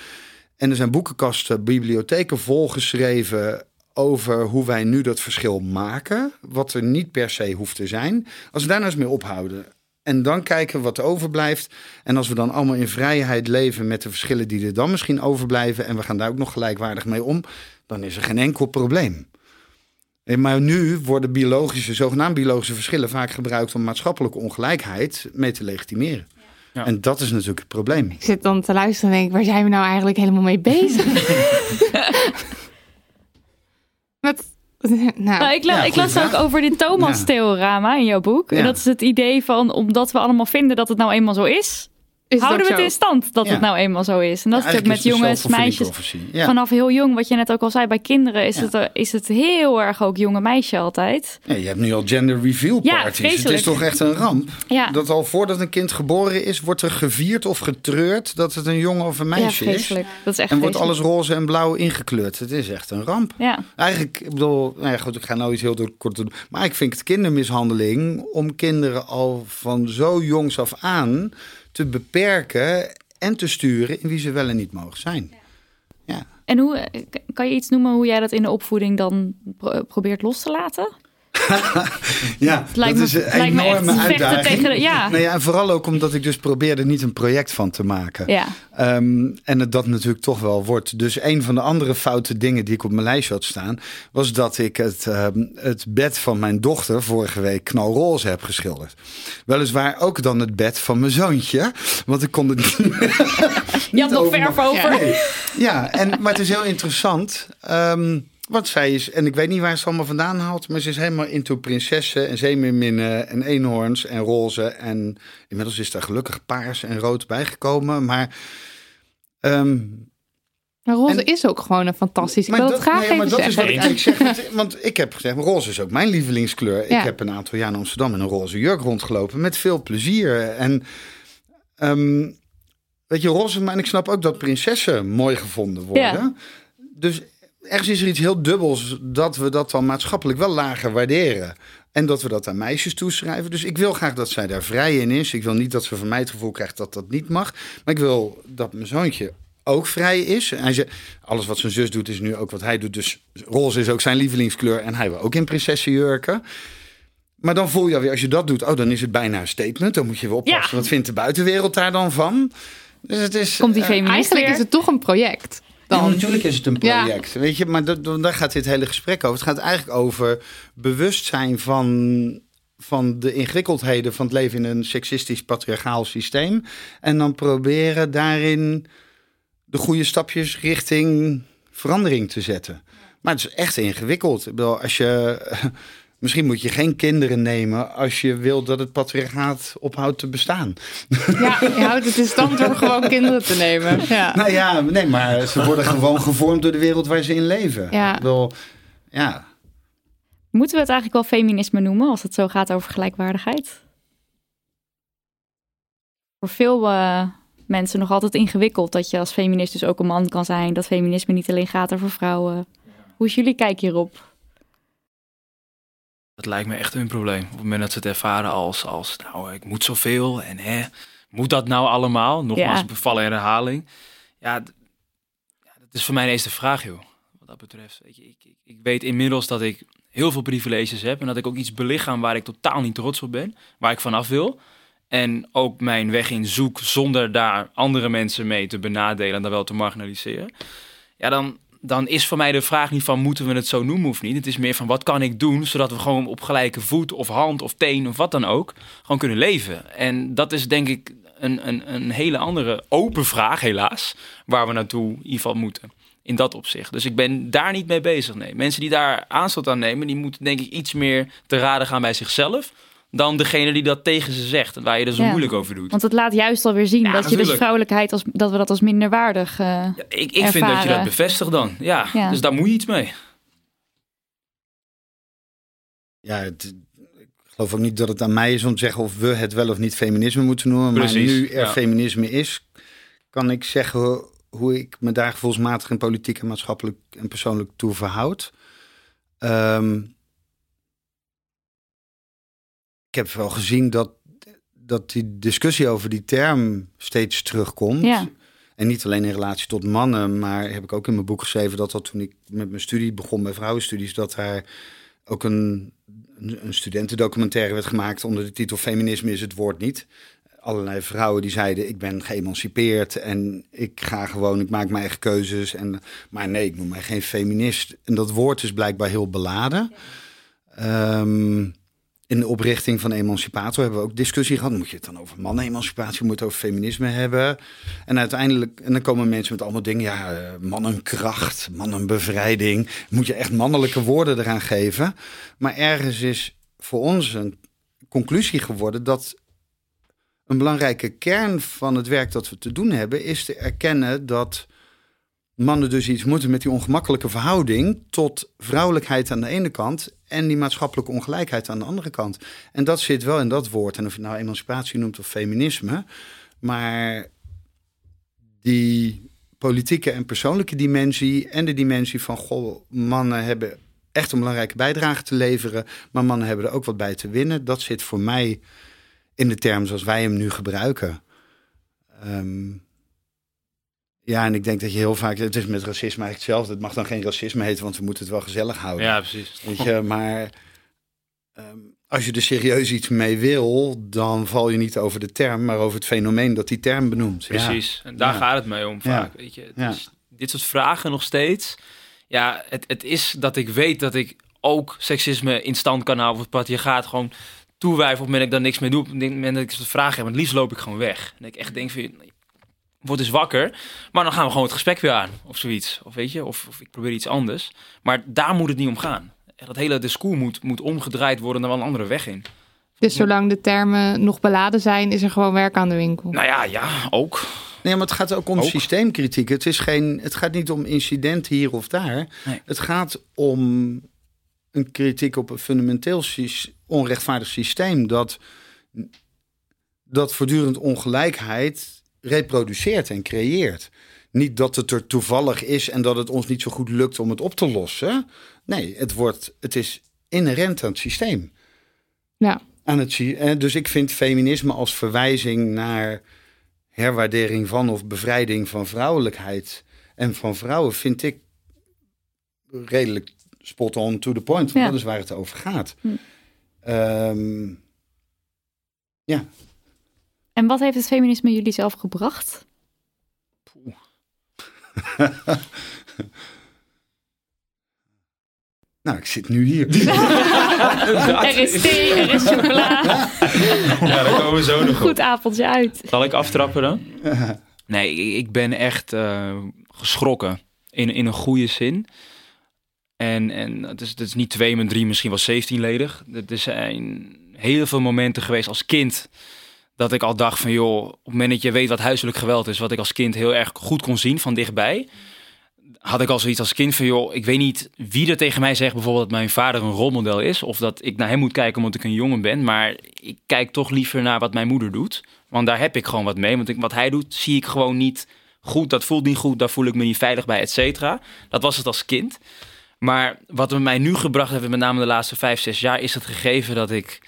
En er zijn boekenkasten, bibliotheken volgeschreven over hoe wij nu dat verschil maken. Wat er niet per se hoeft te zijn. Als we daar nou eens mee ophouden. En dan kijken wat er overblijft. En als we dan allemaal in vrijheid leven met de verschillen die er dan misschien overblijven. En we gaan daar ook nog gelijkwaardig mee om. Dan is er geen enkel probleem. Eh, Maar nu worden biologische, zogenaamd biologische verschillen vaak gebruikt om maatschappelijke ongelijkheid mee te legitimeren. Ja. En dat is natuurlijk het probleem. Ik zit dan te luisteren en denk, waar zijn we nou eigenlijk helemaal mee bezig? Nou, Nou, ik, la- Ja, ik las ook over dit Thomas-theorema in jouw boek. Ja. En dat is het idee van, omdat we allemaal vinden dat het nou eenmaal zo is, Is houden we het in stand dat Ja. het nou eenmaal zo is. En dat is Eigenlijk natuurlijk met is het jongens, meisjes. Ja. Vanaf heel jong, wat je net ook al zei, bij kinderen is, Ja. het, eh, is het heel erg ook jonge meisje altijd. Ja, je hebt nu al gender reveal Ja, parties. het is toch echt een ramp. Ja, Dat al voordat een kind geboren is, wordt er gevierd of getreurd dat het een jongen of een ja meisje is. Dat is echt En wordt alles roze en blauw ingekleurd. Het is echt een ramp. Ja, Eigenlijk, ik bedoel, nou ja, goed, ik ga nou iets heel door kort doen. Maar ik vind het kindermishandeling om kinderen al van zo jongs af aan te beperken en te sturen in wie ze wel en niet mogen zijn. en hoe, eh, kan je iets noemen hoe jij dat in de opvoeding dan pro- probeert los te laten? Ja, Het lijkt dat me, is een lijkt enorme uitdaging. tegen de, ja. Nou ja, en vooral ook omdat ik dus probeerde niet een project van te maken. ja. Ehm, en het dat natuurlijk toch wel wordt. Dus een van de andere foute dingen die ik op mijn lijstje had staan, was dat ik het, ehm, het bed van mijn dochter vorige week knalroze heb geschilderd. Weliswaar ook dan het bed van mijn zoontje, want ik kon het niet. Je had nog verf over. Nee. Ja, en, maar het is heel interessant. ehm, wat zij is, en ik weet niet waar ze het allemaal vandaan haalt, maar ze is helemaal into prinsessen en zeemeerminnen en eenhoorns en roze. En inmiddels is daar gelukkig paars en rood bijgekomen. Maar ehm, Maar roze En- is ook gewoon een fantastisch. Ik wil het graag nee, maar dat is zeggen. wat ik zeg. Want, want ik heb gezegd, roze is ook mijn lievelingskleur. Ja. Ik heb een aantal jaar in Amsterdam in een roze jurk rondgelopen. Met veel plezier. En ehm, weet je, roze, maar en ik snap ook dat prinsessen mooi gevonden worden. Ja. Dus ergens is er iets heel dubbels dat we dat dan maatschappelijk wel lager waarderen. En dat we dat aan meisjes toeschrijven. Dus ik wil graag dat zij daar vrij in is. Ik wil niet dat ze van mij het gevoel krijgt dat dat niet mag. Maar ik wil dat mijn zoontje ook vrij is. En ze, alles wat zijn zus doet is nu ook wat hij doet. Dus roze is ook zijn lievelingskleur. En hij wil ook in prinsessenjurken. Maar dan voel je alweer, als je dat doet, oh, dan is het bijna een statement. Dan moet je weer oppassen. Ja. Wat vindt de buitenwereld daar dan van? Dus het is, Komt die eh, feminist Eigenlijk weer? is het toch een project. Ja, Dan. natuurlijk is het een Ja. project. Weet je, maar dat, daar gaat dit hele gesprek over. Het gaat eigenlijk over bewustzijn van, van de ingewikkeldheden van het leven in een seksistisch patriarchaal systeem. En dan proberen daarin de goede stapjes richting verandering te zetten. Maar het is echt ingewikkeld. Ik bedoel, als je. Misschien moet je geen kinderen nemen als je wil dat het patriarchaat ophoudt te bestaan. Ja, je houdt het in stand door gewoon kinderen te nemen. Ja. Nou ja, nee, maar ze worden gewoon gevormd door de wereld waar ze in leven. Ja. Ik bedoel, ja. Moeten we het eigenlijk wel feminisme noemen als het zo gaat over gelijkwaardigheid? Voor veel eh, mensen nog altijd ingewikkeld dat je als feminist dus ook een man kan zijn. Dat feminisme niet alleen gaat over vrouwen. Hoe is jullie kijk hierop? Dat lijkt me echt een probleem. Op het moment dat ze het ervaren als, als nou, ik moet zoveel en hè, moet dat nou allemaal? Nogmaals, Ja. bevallen en herhaling. Ja, ja, dat is voor mij ineens de vraag, joh. Wat dat betreft. Weet je, ik, ik, ik weet inmiddels dat ik heel veel privileges heb en dat ik ook iets belichaam waar ik totaal niet trots op ben, waar ik vanaf wil. En ook mijn weg in zoek zonder daar andere mensen mee te benadelen en dan wel te marginaliseren. Ja, dan, dan is voor mij de vraag niet van moeten we het zo noemen of niet. Het is meer van wat kan ik doen zodat we gewoon op gelijke voet of hand of teen of wat dan ook gewoon kunnen leven. En dat is denk ik een, een, een hele andere open vraag helaas waar we naartoe in ieder geval moeten. In dat opzicht. Dus ik ben daar niet mee bezig. Nee. Mensen die daar aanstoot aan nemen, die moeten denk ik iets meer te raden gaan bij zichzelf. Dan degene die dat tegen ze zegt. En waar je er zo Ja. moeilijk over doet. Want het laat juist alweer zien Ja, dat je dus vrouwelijkheid als dat we dat als minderwaardig. eh Ja, ik ik vind dat je ervaren. dat bevestigt dan. Ja, Ja. dus daar moet je iets mee. ja het, ik geloof ook niet dat het aan mij is om te zeggen of we het wel of niet feminisme moeten noemen. Precies, maar nu er ja. feminisme is, kan ik zeggen hoe, hoe ik me daar gevoelsmatig in politiek en maatschappelijk en persoonlijk toe verhoud. Ehm, ik heb wel gezien dat, dat die discussie over die term steeds terugkomt. Ja. En niet alleen in relatie tot mannen, maar heb ik ook in mijn boek geschreven dat dat toen ik met mijn studie begon bij vrouwenstudies, dat daar ook een, een, studentendocumentaire werd gemaakt onder de titel Feminisme is het woord niet. Allerlei vrouwen die zeiden ik ben geëmancipeerd en ik ga gewoon, ik maak mijn eigen keuzes. En, maar nee, ik noem mij geen feminist. En dat woord is blijkbaar heel beladen. Ehm, in de oprichting van Emancipator hebben we ook discussie gehad. Moet je het dan over mannen-emancipatie, moet het over feminisme hebben? En uiteindelijk, en dan komen mensen met allemaal dingen, ja, eh, mannenkracht, mannenbevrijding. Moet je echt mannelijke woorden eraan geven? Maar ergens is voor ons een conclusie geworden dat een belangrijke kern van het werk dat we te doen hebben, is te erkennen dat mannen dus iets moeten met die ongemakkelijke verhouding tot vrouwelijkheid aan de ene kant en die maatschappelijke ongelijkheid aan de andere kant. En dat zit wel in dat woord. En of je nou emancipatie noemt of feminisme, maar die politieke en persoonlijke dimensie en de dimensie van goh, mannen hebben echt een belangrijke bijdrage te leveren, maar mannen hebben er ook wat bij te winnen. Dat zit voor mij in de term zoals wij hem nu gebruiken. Ehm, ja, en ik denk dat je heel vaak, het is met racisme eigenlijk hetzelfde. Het mag dan geen racisme heten, want we moeten het wel gezellig houden. Ja, precies. Weet je, maar ehm, als je er serieus iets mee wil, dan val je niet over de term, maar over het fenomeen dat die term benoemt. Ja. Precies, en daar Ja. gaat het mee om vaak. Weet je. Ja. is, dit soort vragen nog steeds. Ja, het, het is dat ik weet dat ik ook seksisme in stand kan houden. Of het patriarchaat gewoon toewijf op het moment dat ik daar niks mee doe. Op het moment dat ik zo'n vraag heb. Want het liefst loop ik gewoon weg. En ik echt denk van, word eens wakker. Maar dan gaan we gewoon het gesprek weer aan. Of zoiets. Of weet je, of, of ik probeer iets anders. Maar daar moet het niet om gaan. Dat hele discours moet, moet omgedraaid worden naar wel een andere weg in. Dus zolang de termen nog beladen zijn, is er gewoon werk aan de winkel. Nou ja, ja, ook. Nee, maar het gaat ook om Ook. systeemkritiek. Het, is geen, het gaat niet om incident hier of daar. Nee. Het gaat om een kritiek op een fundamenteel onrechtvaardig systeem dat, dat voortdurend ongelijkheid reproduceert en creëert. Niet dat het er toevallig is en dat het ons niet zo goed lukt om het op te lossen. Nee, het, wordt, het is inherent aan het systeem. Ja. Aan het, eh, dus ik vind feminisme als verwijzing naar herwaardering van of bevrijding van vrouwelijkheid en van vrouwen, vind ik redelijk spot on to the point. Want Ja. dat is waar het over gaat. Hm. Ehm, ja, En wat heeft het feminisme jullie zelf gebracht? nou, ik zit nu hier. er is thee, er is chocola. Ja, daar komen we zo nog op. Goed avondje uit. Zal ik aftrappen dan? Nee, ik- ben echt eh, geschrokken. In, in een goede zin. En, en het, is, het is niet twee, maar drie, misschien wel 17-ledig. Er zijn heel veel momenten geweest als kind. Dat ik al dacht van joh, op het moment dat je weet wat huiselijk geweld is, wat ik als kind heel erg goed kon zien van dichtbij. Had ik al zoiets als kind van joh, ik weet niet wie er tegen mij zegt bijvoorbeeld dat mijn vader een rolmodel is. Of dat ik naar hem moet kijken omdat ik een jongen ben. Maar ik kijk toch liever naar wat mijn moeder doet. Want daar heb ik gewoon wat mee. Want wat hij doet, zie ik gewoon niet goed. Dat voelt niet goed. Daar voel ik me niet veilig bij, et cetera. Dat was het als kind. Maar wat het mij nu gebracht heeft, met name de laatste vijf, zes jaar, is het gegeven dat ik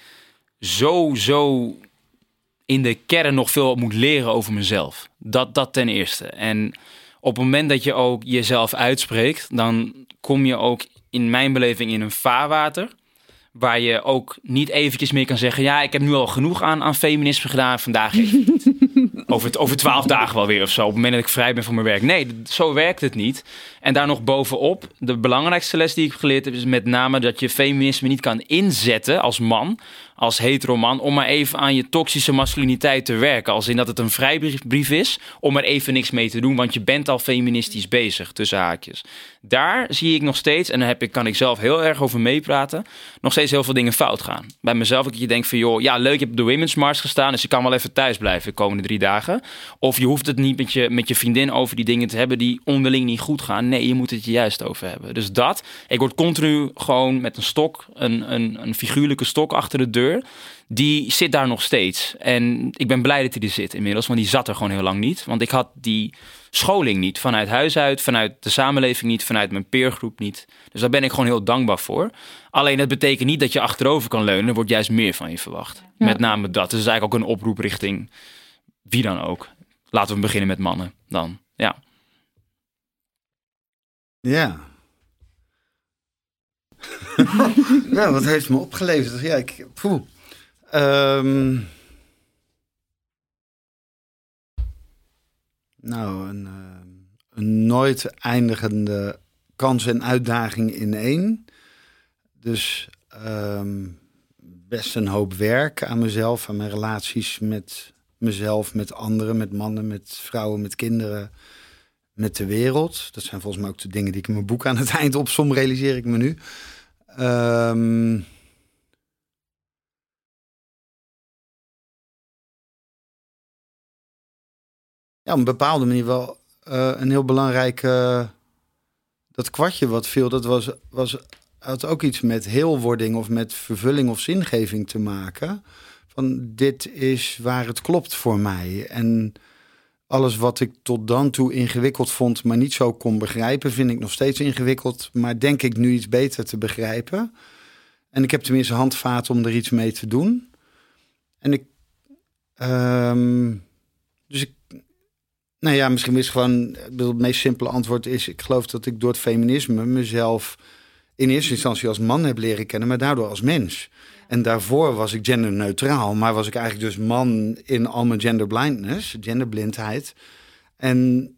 zo, zo in de kern nog veel moet leren over mezelf. Dat, dat ten eerste. En op het moment dat je ook jezelf uitspreekt, dan kom je ook in mijn beleving in een vaarwater. Waar je ook niet eventjes meer kan zeggen: Ja, ik heb nu al genoeg aan, aan feminisme gedaan. Vandaag over, het- over twaalf dagen wel weer of zo. Op het moment dat ik vrij ben van mijn werk. Nee, zo werkt het niet. En daar nog bovenop, de belangrijkste les die ik geleerd heb, is met name dat je feminisme niet kan inzetten als man, als hetero man, om maar even aan je toxische masculiniteit te werken. Als in dat het een vrijbrief is om er even niks mee te doen, want je bent al feministisch bezig, tussen haakjes. Daar zie ik nog steeds, en daar heb ik, kan ik zelf heel erg over meepraten, nog steeds heel veel dingen fout gaan. Bij mezelf, dat je denkt van, joh, ja, leuk, je hebt op de Women's Mars gestaan, dus je kan wel even thuis blijven de komende drie dagen. Of je hoeft het niet met je, met je vriendin over die dingen te hebben die onderling niet goed gaan. Nee, je moet het je juist over hebben. Dus dat, ik word continu gewoon met een stok, een, een, een figuurlijke stok achter de deur. Die zit daar nog steeds. En ik ben blij dat hij er zit inmiddels, want die zat er gewoon heel lang niet. Want ik had die scholing niet, vanuit huis uit, vanuit de samenleving niet, vanuit mijn peergroep niet. Dus daar ben ik gewoon heel dankbaar voor. Alleen dat betekent niet dat je achterover kan leunen, er wordt juist meer van je verwacht. Ja. Met name dat. Dus dat is eigenlijk ook een oproep richting wie dan ook. Laten we beginnen met mannen dan. Ja. Ja. nou, wat heeft me opgeleverd? Ja, ik. Poeh. Ehm. nou, een, eh, een nooit eindigende kans en uitdaging in één. Dus ehm, best een hoop werk aan mezelf, aan mijn relaties met mezelf, met anderen, met mannen, met vrouwen, met kinderen met de wereld. Dat zijn volgens mij ook de dingen die ik in mijn boek aan het eind opsom, realiseer ik me nu. Ehm, ja, op een bepaalde manier wel eh, een heel belangrijk... eh, dat kwartje wat viel, dat was, was, had ook iets met heelwording of met vervulling of zingeving te maken. Van dit is waar het klopt voor mij. En alles wat ik tot dan toe ingewikkeld vond, maar niet zo kon begrijpen, vind ik nog steeds ingewikkeld. Maar denk ik nu iets beter te begrijpen. En ik heb tenminste handvaten om er iets mee te doen. En ik. ehm, dus ik. Nou ja, misschien is gewoon. Het meest simpele antwoord is: ik geloof dat ik door het feminisme mezelf in eerste instantie als man heb leren kennen, maar daardoor als mens. En daarvoor was ik genderneutraal, maar was ik eigenlijk dus man in al mijn genderblindness, genderblindheid. En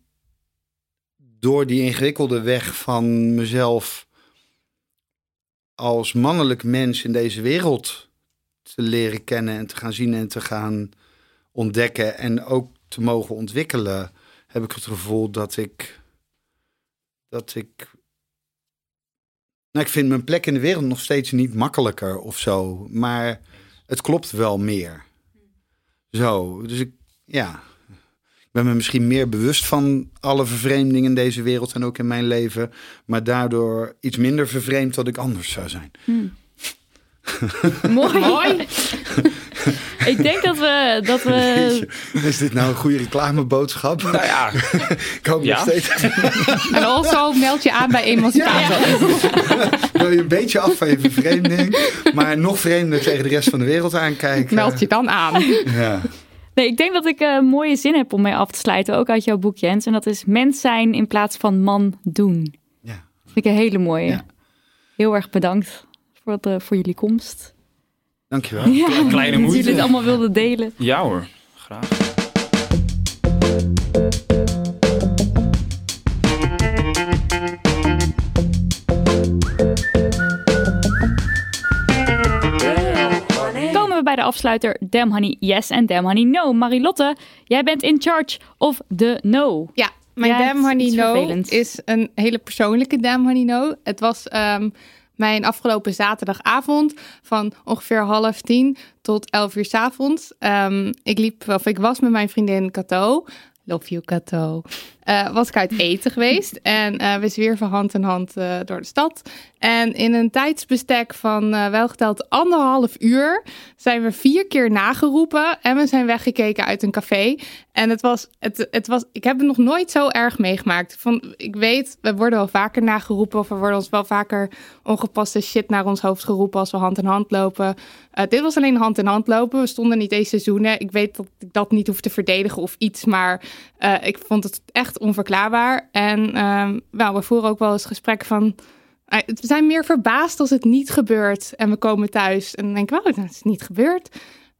door die ingewikkelde weg van mezelf als mannelijk mens in deze wereld te leren kennen en te gaan zien en te gaan ontdekken en ook te mogen ontwikkelen, heb ik het gevoel dat ik dat ik nou, ik vind mijn plek in de wereld nog steeds niet makkelijker of zo. Maar het klopt wel meer. Zo, dus ik, ja. Ik ben me misschien meer bewust van alle vervreemdingen in deze wereld en ook in mijn leven. Maar daardoor iets minder vervreemd dat ik anders zou zijn. Mooi. ik denk dat we... Dat we Is dit nou een goede reclameboodschap? Nou ja, ik hoop Ja. nog steeds. En also meld je aan bij Emancipatie. Wil je een beetje af van je vervreemding, maar nog vreemder tegen de rest van de wereld aankijken? Meld je dan aan. Ja. Nee, ik denk dat ik een mooie zin heb om mee af te sluiten, ook uit jouw boek, Jens. En dat is mens zijn in plaats van man doen. Ja. Dat vind ik een hele mooie. Ja. Heel erg bedankt voor, de, voor jullie komst. Dankjewel. Ja, kleine dat moeite. jullie het allemaal wilden delen. ja hoor, graag. Komen we bij de afsluiter Damn Honey Yes en Damn Honey No. Marilotte, jij bent in charge of the no. Ja, mijn Ja, Damn het Honey is No vervelend. is een hele persoonlijke Damn Honey No. Het was ehm, mijn afgelopen zaterdagavond van ongeveer half tien tot elf uur s avonds. Ehm, ik liep, of ik was met mijn vriendin Cato. Love you, Cato. Eh, was ik uit eten geweest. En eh, we zwierven hand in hand eh, door de stad. En in een tijdsbestek van welgeteld anderhalf uur zijn we vier keer nageroepen. En we zijn weggekeken uit een café. En het was, het, het was, ik heb het nog nooit zo erg meegemaakt. Van, ik weet, we worden wel vaker nageroepen. Of we worden ons wel vaker ongepaste shit naar ons hoofd geroepen als we hand in hand lopen. Dit was alleen hand in hand lopen. We stonden niet eens seizoenen. Ik weet dat ik dat niet hoef te verdedigen of iets. Maar ik vond het echt onverklaarbaar. En ehm, we voeren ook wel eens gesprekken van... eh, We zijn meer verbaasd als het niet gebeurt. En we komen thuis en denken oh, dat is niet gebeurd.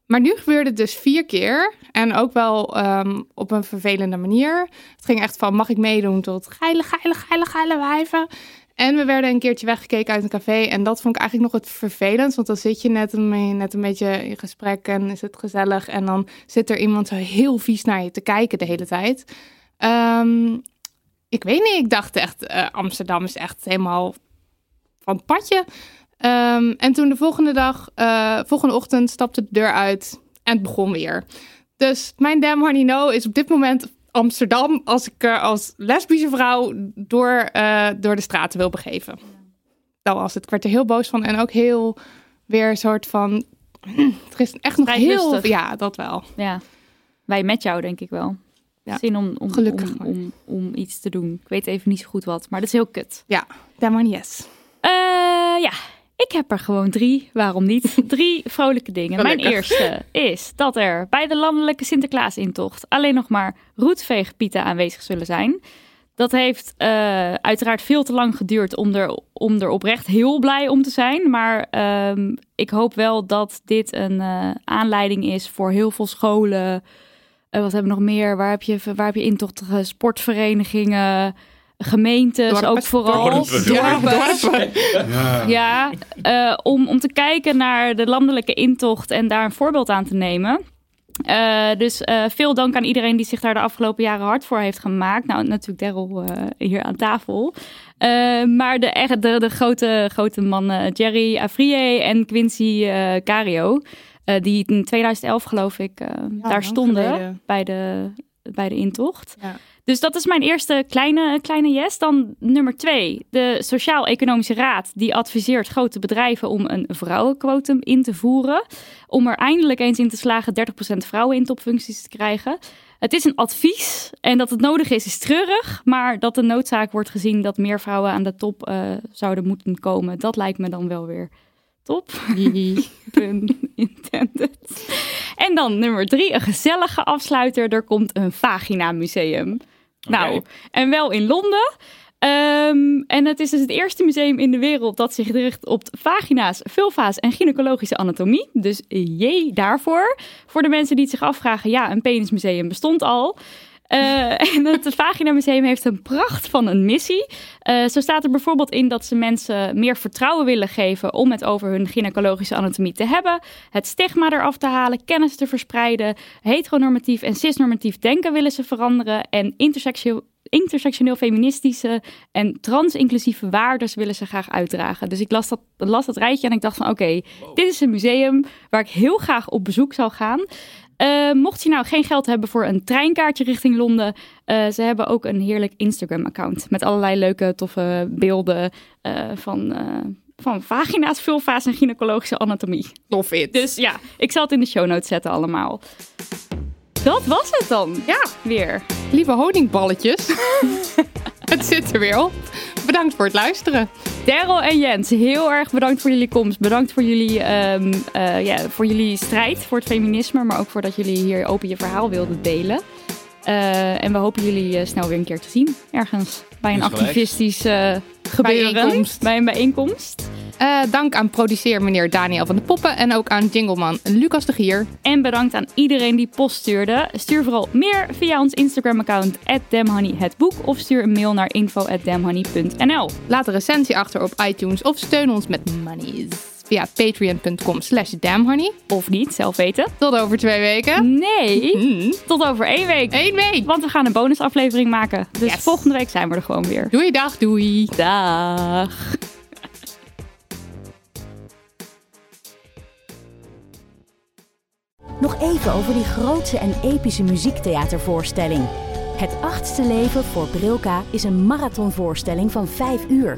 Maar nu gebeurde het dus vier keer. En ook wel ehm, op een vervelende manier. Het ging echt van, mag ik meedoen? Tot geile, geile, geile, geile wijven. En we werden een keertje weggekeken uit een café. En dat vond ik eigenlijk nog het vervelend. Want dan zit je net een, net een beetje in gesprek en is het gezellig. En dan zit er iemand zo heel vies naar je te kijken de hele tijd. Ehm, ik weet niet, ik dacht echt, eh, Amsterdam is echt helemaal van het padje. Ehm, en toen de volgende dag, eh, volgende ochtend stapte de deur uit en het begon weer. Dus mijn damn honey no is op dit moment Amsterdam als ik er als lesbische vrouw door, eh, door de straten wil begeven. Dat was het. Ik werd er heel boos van en ook heel weer een soort van... Er is echt nog heel... Ja, dat wel. Ja, wij met jou denk ik wel. Ja. Zin om, om, Gelukkig om, maar. om, om iets te doen. Ik weet even niet zo goed wat, maar dat is heel kut. Ja, damn honey yes. Eh, ja, ik heb er gewoon drie. Waarom niet? Drie vrolijke dingen. Mijn eerste is dat er bij de landelijke Sinterklaasintocht alleen nog maar roetveegpieten aanwezig zullen zijn. Dat heeft eh, uiteraard veel te lang geduurd om er, om er oprecht heel blij om te zijn. Maar ehm, ik hoop wel dat dit een eh, aanleiding is voor heel veel scholen. Eh, wat hebben we nog meer? Waar heb je, waar heb je intochtige sportverenigingen, gemeentes Dorpen. ook vooral. Dorpen. Dorpen. Ja. Ja, eh, om, om te kijken naar de landelijke intocht en daar een voorbeeld aan te nemen. Eh, dus eh, veel dank aan iedereen die zich daar de afgelopen jaren hard voor heeft gemaakt. Nou, natuurlijk Daryl eh, hier aan tafel. Eh, maar de, de, de grote, grote mannen Jerry Afrié en Quincy eh, Cario... eh, die in 2011 geloof ik eh, daar stonden geleden. bij de bij de intocht. Ja. Dus dat is mijn eerste kleine, kleine yes. Dan nummer twee. De Sociaal-Economische Raad die adviseert grote bedrijven om een vrouwenquotum in te voeren. Om er eindelijk eens in te slagen 30% vrouwen in topfuncties te krijgen. Het is een advies en dat het nodig is, is treurig. Maar dat de noodzaak wordt gezien dat meer vrouwen aan de top uh, zouden moeten komen, dat lijkt me dan wel weer top. Pun intended. En dan nummer drie, een gezellige afsluiter. Er komt een vagina museum. Okay. Nou, en wel in Londen. Um, en het is dus het eerste museum in de wereld dat zich richt op vagina's, vulva's en gynaecologische anatomie. Dus jee daarvoor. Voor de mensen die het zich afvragen, ja, een penismuseum bestond al. Uh, en het Vagina Museum heeft een pracht van een missie. Uh, zo staat er bijvoorbeeld in dat ze mensen meer vertrouwen willen geven om het over hun gynaecologische anatomie te hebben, het stigma eraf te halen, kennis te verspreiden, heteronormatief en cisnormatief denken willen ze veranderen en intersexueel intersectioneel feministische en trans-inclusieve waarden willen ze graag uitdragen. Dus ik las dat, las dat rijtje en ik dacht van oké, okay, dit is een museum waar ik heel graag op bezoek zou gaan. Uh, mocht je nou geen geld hebben voor een treinkaartje richting Londen, uh, ze hebben ook een heerlijk Instagram-account met allerlei leuke, toffe beelden uh, van, van vagina's, vulva's en gynaecologische anatomie. Love it. Dus ja, ik zal het in de show notes zetten allemaal. Dat was het dan. Ja, weer. Lieve honingballetjes. het zit er weer op. Bedankt voor het luisteren. Daryl en Jens, heel erg bedankt voor jullie komst. Bedankt voor jullie, um, uh, ja, voor jullie strijd voor het feminisme, maar ook voor dat jullie hier open je verhaal wilden delen. Uh, en we hopen jullie uh, snel weer een keer te zien. Ergens bij een activistisch gebeuren. Bijeenkomst. Bij een bijeenkomst. Uh, dank aan produceer meneer Daniel van de Poppen en ook aan jingleman Lucas de Gier. En bedankt aan iedereen die post stuurde. Stuur vooral meer via ons Instagram-account @damhoney_het_boek of stuur een mail naar info@damhoney.nl. Laat een recensie achter op iTunes of steun ons met monies via patreon.com slash damhoney. Of niet, zelf weten. Tot over twee weken. Nee, mm. tot over één week. Eén week. Want we gaan een bonusaflevering maken. Dus yes. volgende week zijn we er gewoon weer. Doei, dag, doei. Dag. Nog even over die grootse en epische muziektheatervoorstelling. Het achtste leven voor Brilka is een marathonvoorstelling van 5 uur.